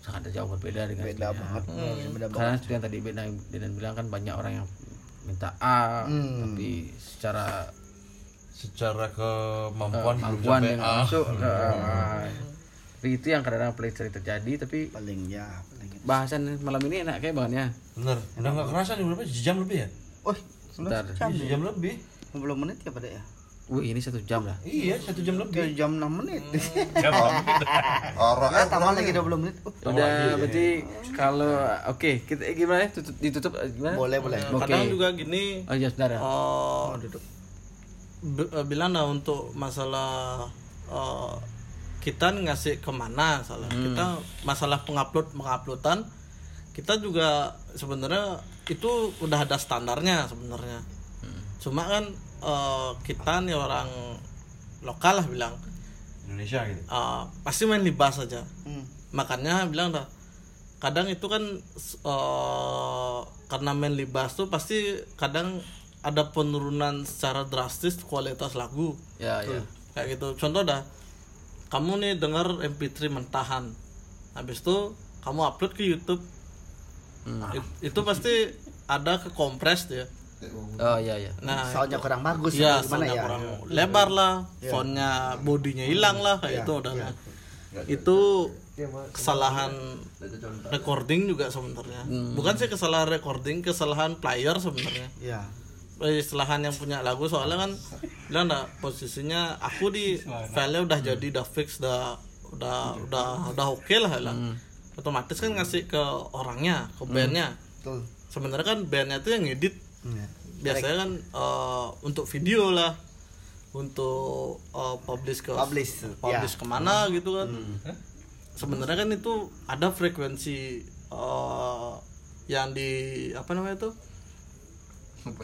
sangat jauh berbeda dengan
beda
istilahnya.
banget beda banget
Karena seperti yang tadi Bedan, Bedan bilang kan banyak orang yang minta A,
Hmm.
tapi secara
secara kemampuan belum
kemampuan
sampai
yang
A.
masuk ke A. Tapi itu yang kadang-kadang paling sering terjadi. Tapi
paling ya paling
bahasan malam ini enak kayak banget ya.
bener udah nggak kerasa nih berapa jam lebih ya
oh
Sebentar.
Iya, jam lebih
50 menit ya pada ya
Wih ini satu jam lah.
iya satu jam lebih.
Tiga jam 6 menit.
Orang
ya
eh,
tambah lagi 20 menit. Oh,
Udah berarti kalau oke kita eh, gimana? Ya? Tutup, ditutup eh, gimana?
boleh boleh.
Oke.
kadang juga gini.
Oh iya sebentar. Ya.
Oh, b- eh, bilang lah untuk masalah eh, kita ngasih ke mana salah. Kita masalah pengupload penguploadan kita juga sebenarnya itu udah ada standarnya sebenarnya. Cuma kan eh, kita nih orang lokal lah bilang.
Indonesia gitu?
Eh, pasti main libas aja.
Hmm.
makanya bilang dah kadang itu kan eh, karena main libas tuh pasti kadang ada penurunan secara drastis kualitas lagu.
Ya ya.
kayak gitu. Contoh dah kamu nih denger MP3 mentahan. Habis itu kamu upload ke YouTube. It- itu pasti ada ke kompres ya
Oh iya iya.
nah
soalnya kurang bagus
ya
atau gimana ya?
kurang lebar lah soundnya bodinya hilang lah kayak itu udah. itu kesalahan recording juga sebenarnya. Bukan sih kesalahan recording kesalahan player sebenarnya.
Ya
Eh, kesalahan yang punya lagu soalnya kan bilang dah posisinya aku di filenya udah jadi udah fix udah udah udah udah oke lah lah. Otomatis kan ngasih ke orangnya ke bandnya.
Betul.
Sebenarnya kan bandnya tuh yang ngedit
Ya.
biasanya kan eh, untuk video lah untuk eh, publish ke
Publish,
publish
ya.
ke mana gitu kan. Sebenarnya kan itu ada frekuensi eh, yang di apa namanya tuh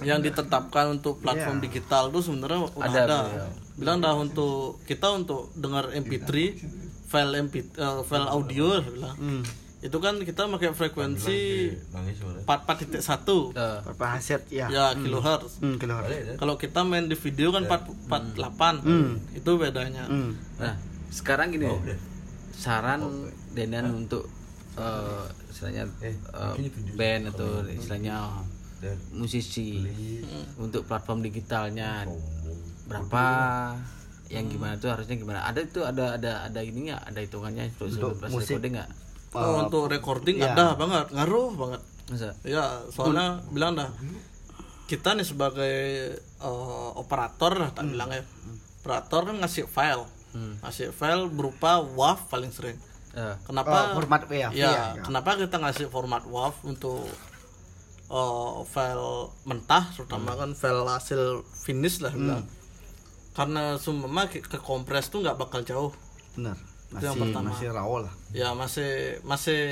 yang ditetapkan untuk platform digital tuh sebenarnya udah
Ada,
ada,
ya.
bilang dah untuk kita untuk dengar MP3 file MP eh, file audio bilang itu kan kita pakai frekuensi
suara
44.1
Eh,
berapa hasil? Ya.
Ya kilohertz.
Hmm, kilo
kalau kita main di video kan 448 itu bedanya.
Nah, sekarang gini. Saran Denan untuk eh istilahnya eh, band atau istilahnya musisi untuk platform digitalnya. Berapa? Yang gimana tuh harusnya gimana? Ada itu ada ada ada ini nggak ada hitungannya? Untuk,
musik.
recording nggak
Oh, untuk recording
ya.
ada banget ngaruh banget
masa
ya soalnya bilang dah kita nih sebagai eh, operator lah tak bilang ya operator kan ngasih file ngasih file berupa WAV paling sering
Ya.
kenapa
Oh, format WAV,
ya,
ya, ya.
kenapa kita ngasih format WAV untuk eh, file mentah terutama kan file hasil finish lah bilang karena ke ke kompres tuh nggak bakal jauh
benar
Itu yang
masih
pertama.
masih raw lah
ya masih masih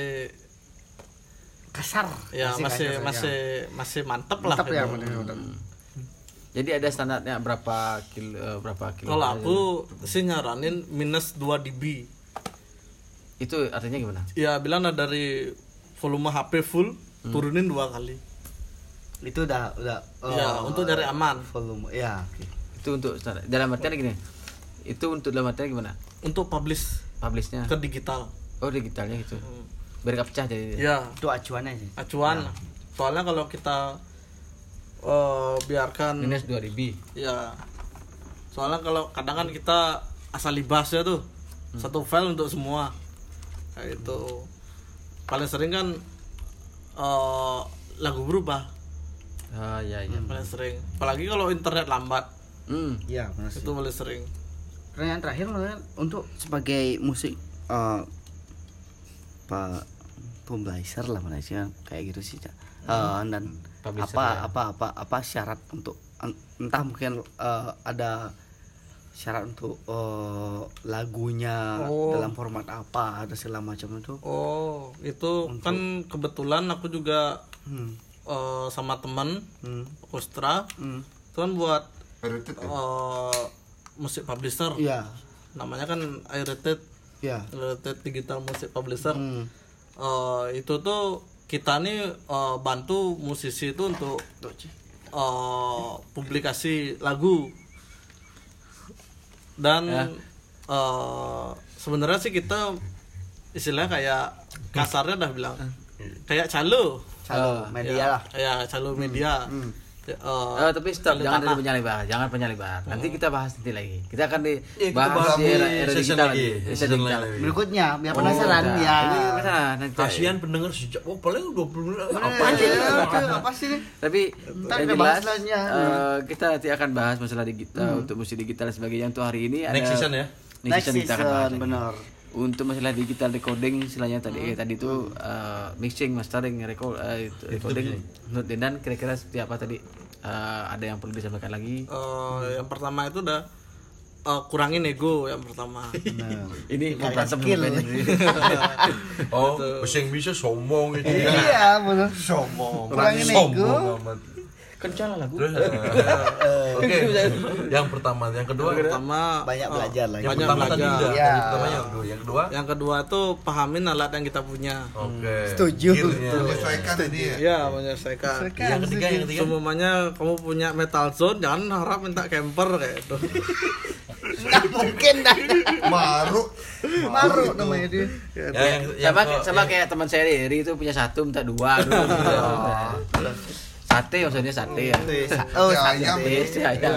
kasar
ya masih
kasar,
masih masih mantep lah
mantap ya
gitu.
benar.
Jadi ada standarnya berapa kilo eh, berapa kilo?
Kalau aku sih nyaranin minus 2 dB.
itu artinya gimana?
Ya bilang lah dari volume HP full turunin dua kali.
itu udah udah
Ya
oh,
untuk nyari aman.
volume ya oke.
Itu untuk standar. Dalam artian gini. Itu untuk dalam artian gimana?
Untuk publish
Publishnya.
ke digital.
Oh digitalnya gitu. Biar nggak pecah jadi.
Ya
itu acuannya sih
acuan. Soalnya kalau kita eh, biarkan
Minus 2 dB.
ya soalnya kalau kadang kan kita asal libas ya tuh satu file untuk semua kayak itu paling sering kan eh, lagu berubah
Ah ya ya.
paling sering apalagi kalau internet lambat
Hmm.
iya sih
itu paling sering
pertanyaan terakhir untuk sebagai musik eh pak publisher lah mana sih kan, kayak gitu sih Cak. Eh, dan
Publisher,
apa
ya.
apa apa apa syarat untuk en- entah mungkin eh, ada syarat untuk eh, lagunya
Oh.
dalam format apa ada segala macam itu
oh itu kan kebetulan aku juga
hmm.
eh, sama teman
Hmm.
Ostra
Hmm.
itu kan buat
ya?
Musik publisher.
Iya,
namanya kan iRated
iya.
iRated digital music publisher.
Hmm.
Eh, itu tuh kita nih eh, bantu musisi itu untuk eh, publikasi lagu. Dan eh, sebenarnya sih kita istilahnya kayak kasarnya dah bilang kayak calo
Calo media
ya,
lah.
ya calo media. Ya, eh,
Oh, tapi stop, jangan
tanah.
dari penyalibar, jangan penyalibar. Nanti kita bahas nanti lagi. Kita akan
Iya, kita
dibahas
bahas
di
di
era, era digital
lagi,
lagi,
di
session
session
digital.
lain.
Berikutnya biar penasaran
Nah,
ya.
Ini penasaran, nanti.
Kasihan pendengar sejak oh paling 20 menit apa
Apa
aja.
sih? Apa sih?
Tapi
Ntar
yang
kita bahas selanjutnya.
eh, kita nanti akan bahas masalah digital untuk musik digital dan sebagainya. Untuk hari ini ada
Next season ya?
Next,
Next
season kita akan bahas.
season,
lagi.
benar.
Untuk masalah digital recording istilahnya tadi eh, tadi itu eh, mixing, mastering, record, eh, itu recording menurut Dendan kira-kira seperti apa tadi? Eh, ada yang perlu disampaikan lagi?
Eh, yang pertama itu udah eh, kurangin ego yang pertama
Ini mau
Kayak
berantem
skill.
Benny.
Oh, bahasa yang bisa sombong gitu ya.
Iya, benar.
Sombong.
Kurangin ego.
Sombong amat.
Kencang lagu.
Terus, eh, Oke, yang pertama, yang kedua,
pertama
Banyak
eh,
belajar lah.
yang
banyak
pertama tadi
belajar.
udah,
Iya.
yang pertama yang kedua, yang kedua,
yang kedua tuh pahamin alat yang kita punya
oke,
Setuju.
Gearnya.
Menyesuaikan ini ya.
ya menyelesaikan
yang ketiga, yang ketiga,
semuanya kamu punya metal zone jangan harap minta camper kayak itu
Nggak mungkin dah.
Maru.
Maru namanya dia.
ya, yang, yang
sama sama kayak teman saya Eri itu punya satu minta dua dulu. Sate maksudnya sate ya
Oh,
Ya,
sate.
ayam.
Isi ayam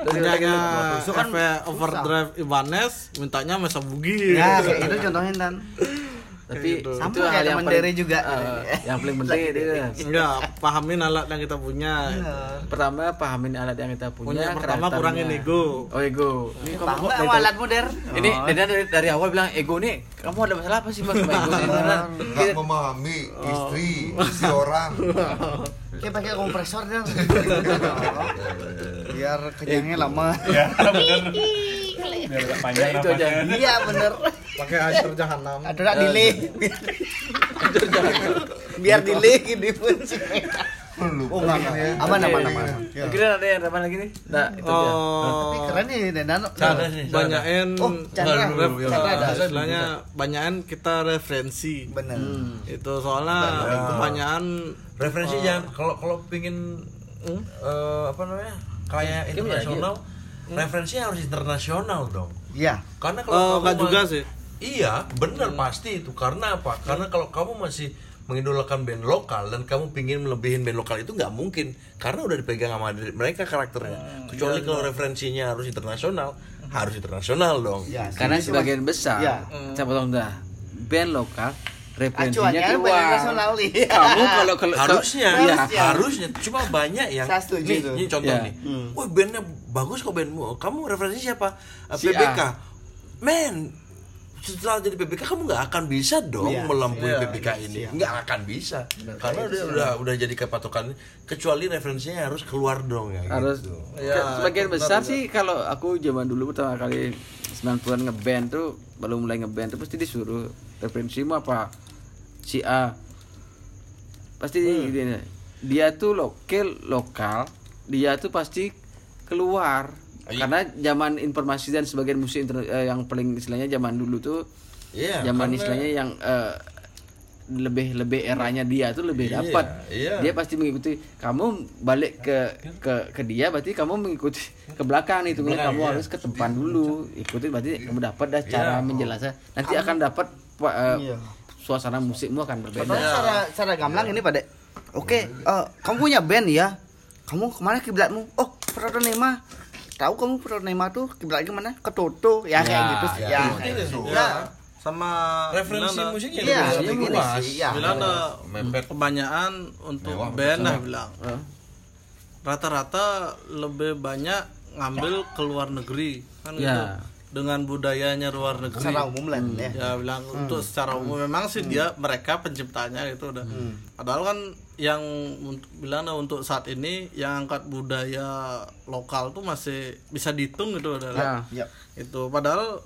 punyanya kan overdrive Ibanez mintanya mesa bugi
Ya, kayak itu contohnya dan.
Tapi
gitu.
Sama
itu
kayak
hal yang paling
juga.
eh, yang paling penting itu
ya pahamin alat yang kita punya
pertama pahamin alat yang kita punya
punya pertama kurangin ego
oh ego ini kamu kok dari-
alat modern?
ini
Oh.
Dedan dari, dari awal bilang ego nih kamu ada masalah apa sih mas sama ego
Nggak memahami istri, istri orang.
Kayak pakai kompresor dia. Biar kenyangnya lama.
Ya, bener. Biar agak panjang
itu aja.
Iya bener.
pakai air jahanam
Ada nak delay. Biar delay gini pun. Oh enggak enggak. Aman aman aman. Ya.
kira ada yang apa lagi nih nah itu dia
Tapi keren nih Denan.
Chandra sih, Chandra.
banyakin
Oh,
istilahnya banyakin kita referensi
Bener.
itu soalnya kebanyakan
referensi jangan kalau kalau pingin eh, apa namanya kayak internasional referensinya harus internasional dong.
Iya.
karena kalau
Oh,
kamu
juga sih.
iya benar pasti itu. Karena apa? Karena kalau kamu masih mengidolakan band lokal dan kamu pingin melebihin band lokal itu nggak mungkin. Karena udah dipegang sama mereka karakternya. Kecuali kalau referensinya harus internasional harus internasional dong.
Ya,
karena sebagian besar
Iya.
saya potong dah band lokal
band
keluar
nasional nih.
kamu kalau kalau
harusnya
iya.
Harusnya.
harusnya cuma banyak yang
Saya setuju
nih,
tuh.
ini contoh
Ya.
nih wah bandnya bagus kok bandmu kamu referensinya siapa Eh,
Si
PBK
A.
men setelah jadi PBK kamu nggak akan bisa dong
Iya.
melampaui
Iya,
PBK ini nggak akan bisa karena udah udah udah jadi kepatokan kecuali referensinya harus keluar dong ya
harus
gitu.
Ya,
sebagian
benar,
besar
benar.
sih kalau aku zaman dulu pertama kali 90-an ngeband tuh baru mulai ngeband tuh pasti disuruh referensimu apa si A. Pasti gini, dia tuh lokal lokal. Dia tuh pasti keluar. Karena zaman informasi dan sebagian musik eh, yang paling istilahnya zaman dulu tuh
Iya,
zaman
karena-
istilahnya yang eh, lebih lebih eranya dia tuh lebih
Iya,
dapat
iya.
dia pasti mengikuti. Kamu balik ke ke ke dia berarti kamu mengikuti ke belakang
Belakang,
kamu
iya.
harus ke depan dulu. Ikuti berarti kamu dapat dah cara
Iya.
menjelaskan nanti akan dapat pa- eh,
Iya.
Suasana musikmu akan berbeda
Contohnya cara cara gamblang ini pada Oke, eh, kamu punya band ya? Kamu ke mana kiblatmu? Oh, Prodonema. Tahu kamu Prodonema tuh kiblatnya mana? Ke Toto. Ya, kayak
Ya,
gitu.
ya,
Ya,
mungkin
ya.
itu.
Ya.
sama
referensi
bilang dah-
musiknya
Iya,
lebih
begini
luas
sih, iya.
bilang dah
Mepet.
kebanyakan untuk
Mewah,
band lah bilang rata-rata lebih banyak ngambil ke luar negeri kan
Ya.
gitu dengan budayanya luar negeri.
Secara umum lah ya.
ya bilang untuk secara umum memang sih dia mereka penciptanya itu udah. Padahal kan yang bilang untuk saat ini yang angkat budaya lokal tuh masih bisa dihitung gitu udah.
Ya.
Ya.
itu padahal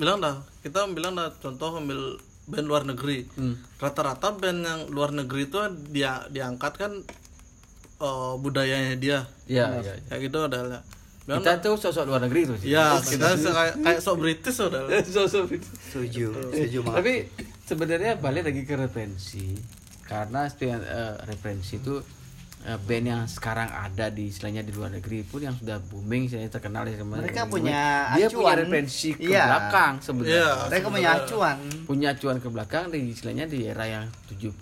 bilang dah kita bilang dah contoh ambil band luar negeri. Rata-rata band yang luar negeri itu dia diangkat kan eh, budayanya dia.
Ya, ya.
kayak gitu adalah bilang
kita tuh sosok luar negeri tuh sih.
ya kita kayak kayak sok British udah
sosok
Setuju. Setuju banget.
tapi sebenarnya balik lagi ke referensi karena setiap eh, referensi itu eh, band yang sekarang ada di istilahnya di luar negeri pun yang sudah booming istilahnya terkenal di mana-
Mereka punya
dia
acuan.
punya referensi ke
Iya.
belakang sebenarnya
Iya.
Mereka punya acuan.
punya acuan ke belakang di istilahnya di era yang 70,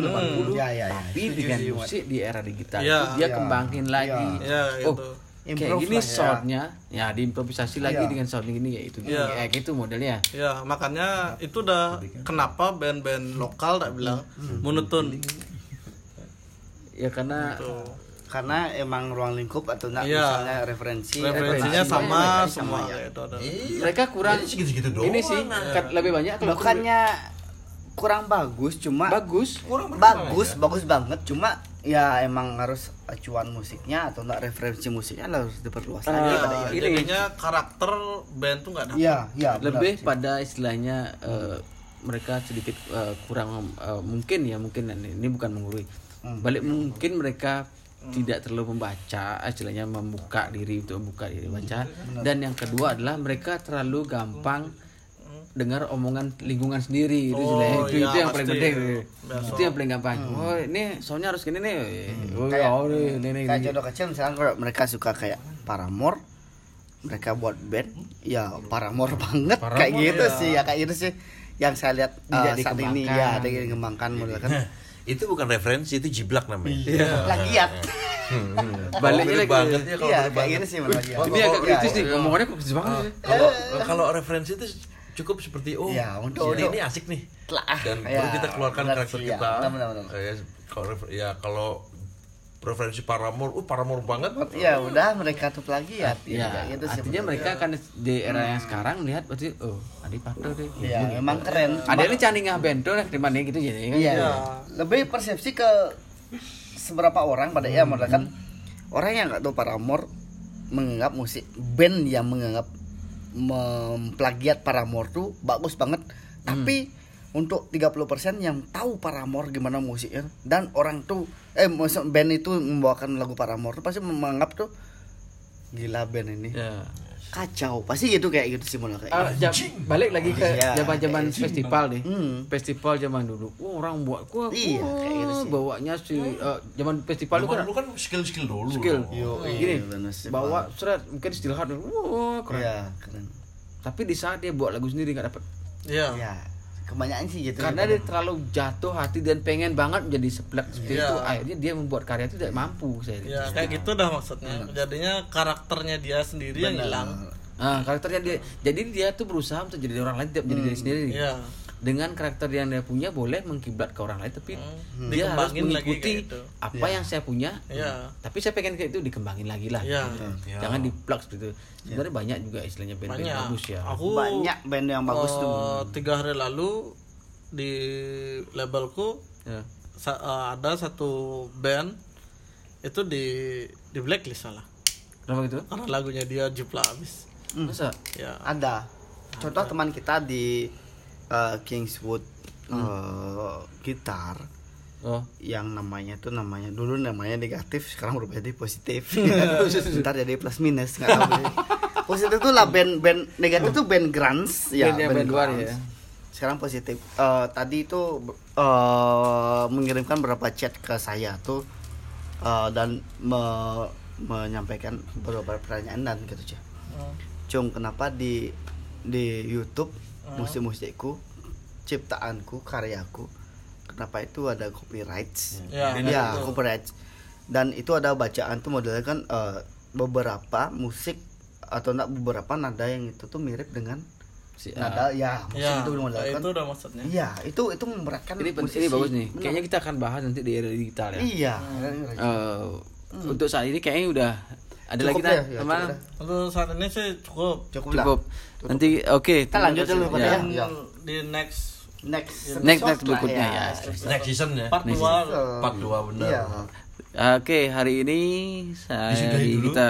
80
Ya, ya, ya.
tapi
Setuju
dengan musik di era digital
Iya.
itu dia
Iya.
kembangin lagi
Iya,
oh
gitu.
kayak
Improve
gini
lah, ya.
soundnya ya diimprovisasi lagi
Iya.
dengan sound ini kayak itu
Iya.
kayak gitu modelnya
ya makanya itu udah kenapa band-band lokal tak bilang monoton
ya karena
Karena emang ruang lingkup atau enggak
Iya.
misalnya referensi.
referensinya
referensi
sama semua
sama, ya.
kayak itu ada
mereka kurang
Jadi segitu-segitu doang.
ini sih kan lebih banyak kalau
Bukannya kurang bagus, cuma
bagus
bagus, bagus banget. Cuma ya emang harus acuan musiknya atau enggak referensi musiknya harus diperluas lagi
Ah,
pada
Ya,
ini.
jadinya karakter band tuh nggak ada
Iya, iya. benar
lebih
sih.
pada istilahnya eh, mereka sedikit eh, kurang eh, mungkin ya mungkin ini ini bukan menggurui. Balik mungkin mereka tidak terlalu membaca istilahnya membuka diri untuk membuka diri baca dan yang kedua adalah mereka terlalu gampang dengar omongan lingkungan sendiri. Itu istilahnya. itu,
iya,
itu yang paling penting.
Biasa.
itu yang paling gampang. Oh ini soalnya harus gini nih. Oh,
Kayak-
oh, ini, ini, ini.
kayak contoh kecil misalnya kalau mereka suka kayak Paramore mereka buat band ya Paramore banget. Kayak gitu sih ya kayak gitu sih. Yang saya lihat uh, saat ini ya ada yang dikembangkan model kan
itu bukan referensi itu jiblak namanya.
Lagi ya.
Baliknya
Mirip
lagi.
banget ya kalau
iya kayak gitu sih
ini agak
Iya,
kritis
iya.
nih ngomongannya kok kritis banget sih.
kalau kalau referensi itu cukup seperti oh
Iya, untuk-
ini,
untuk-
ini asik nih
Telah,
dan
ya,
perlu kita keluarkan
benar
karakter
ya.
kita
Benar, benar, benar.
Kayak kalau ya kalau referensi Paramore uh Paramore banget
ya udah mereka tutup lagi ya
Ya,
kayak gitu sih
artinya mereka akan di era yang sekarang melihat berarti oh Adi Pato deh.
dia. ya memang keren
Ada ini cani bento lah di mana gitu jadi kan.
Iya. Lebih persepsi ke seberapa orang pada ya modal kan orang yang nggak tahu Paramore menganggap musik band yang menganggap memplagiat Paramore tuh bagus banget. Tapi untuk 30% yang tahu Paramore gimana musiknya dan orang tuh eh maksud band itu membawakan lagu Paramore tuh pasti menganggap tuh gila band ini
Ya.
Kacau pasti gitu kayak gitu sih modal kayak
Ah, jam- balik lagi ke
Iya.
zaman-zaman festival nih.
Hmm.
Festival zaman dulu. Wah, orang buat gua.
Iya, kayak gitu sih.
Bawanya si eh, zaman festival itu
Dulu
kan
dulu kan skill-skill dulu
skill.
Yo,
Gini,
iya, sih,
bawa seret mungkin still hard. Wah, keren.
Iya, keren.
Tapi di saat dia buat lagu sendiri nggak dapet.
Iya.
Ya, kebanyakan sih gitu.
Karena dia terlalu jatuh hati dan pengen banget menjadi seblak seperti
Iya.
itu. Akhirnya dia membuat karya itu tidak mampu saya lihat.
Ya kayak gitu dah maksudnya. Jadinya karakternya dia sendiri yang hilang.
Ah, karakternya dia. Jadi dia tuh berusaha untuk jadi orang lain tidak menjadi diri sendiri.
Iya.
Dengan karakter yang dia punya boleh mengkiblat ke orang lain tapi dia harus
Dikembangin lagi
mengikuti
gitu.
apa yang saya punya.
Iya.
tapi saya pengen kayak itu dikembangin lagi lah.
Iya.
gitu. jangan di plug gitu sebenarnya banyak juga istilahnya band-band
banyak.
bagus ya.
Aku
banyak band yang bagus tuh.
eh, tiga hari lalu di labelku
Ya.
sa- eh, ada satu band itu di di blacklist salah.
Kenapa gitu?
Karena lagunya dia jupla abis
masa?
Ya
ada. Contoh teman kita di eh, Kingswood eh, gitar.
Oh.
Yang namanya tuh namanya dulu namanya negatif sekarang berubah jadi positif. Ntar jadi plus minus nggak tahu positif tuh lah band band negatif tuh band grunge ya
Band yang band luar
grunge.
ya.
sekarang positif. Eh, tadi itu eh, mengirimkan beberapa chat ke saya tuh eh, dan me- menyampaikan beberapa pertanyaan dan gitu cah cung kenapa di di YouTube musik-musikku ciptaanku karyaku kenapa itu ada copyright
Ya,
ya copyright dan itu ada bacaan tuh modelnya kan eh, beberapa musik atau enggak beberapa nada yang itu tuh mirip dengan
Si-
nada ya musik
ya
itu modelnya kan
itu udah maksudnya.
Iya itu itu memberatkan
ini,
musisi.
ini bagus nih.
Benar.
kayaknya kita akan bahas nanti di era digital ya.
Iya.
Eh, untuk saat ini kayaknya udah ada
Cukup
lagi
ya,
tak
ya,
teman
dah.
untuk saat ini sih cukup.
Cukup,
cukup. Nanti oke
Kita lanjut dulu pada
ya.
yang- Ya.
di next
next
next next berikutnya ya,
next season ya?
Part 2
part 2 benar.
Iya.
Oke, hari ini saya
Disudahi dulu.
kita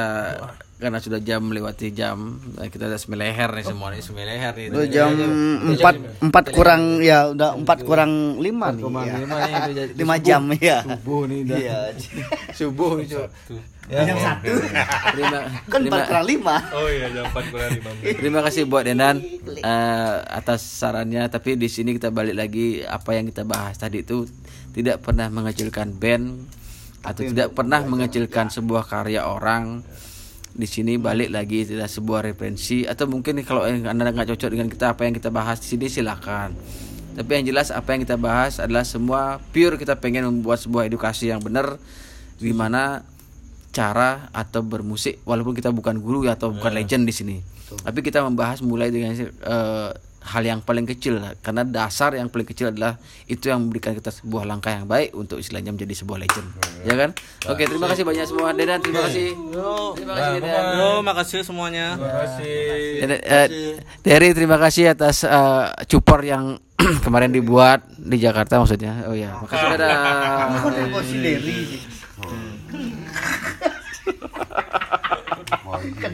karena sudah jam melewati jam eh, kita udah semeleher nih semua nih semeleher nih.
Udah jam empat empat kurang ya udah empat kurang lima nih ya.
lima
jam ya
Subuh nih udah.
iya.
Subuh itu.
jam satu.
Terima
kan
terima,
empat kurang lima.
Oh iya, jam 4 kurang 5
terima kasih buat Denan eh, atas sarannya. Tapi di sini kita balik lagi apa yang kita bahas tadi itu tidak pernah mengecilkan band atau tidak pernah mengecilkan sebuah karya orang. Di sini balik lagi tidak sebuah referensi. Atau mungkin kalau anda nggak cocok dengan kita apa yang kita bahas di sini silakan. Tapi yang jelas apa yang kita bahas adalah semua pure kita pengen membuat sebuah edukasi yang benar. Di mana cara atau bermusik walaupun kita bukan guru atau bukan legend di sini. Tapi kita membahas mulai dengan eh, hal yang paling kecil karena dasar yang paling kecil adalah itu yang memberikan kita sebuah langkah yang baik untuk istilahnya menjadi sebuah legend. Ya kan? Oke terima kasih banyak semua. Dedan terima kasih. Terima kasih Dedan.
Yo, makasih semuanya.
Dan, eh, Terry terima kasih atas eh, cupor yang kemarin dibuat di Jakarta maksudnya. Oh ya makasih dadah
kok
Oh, my God.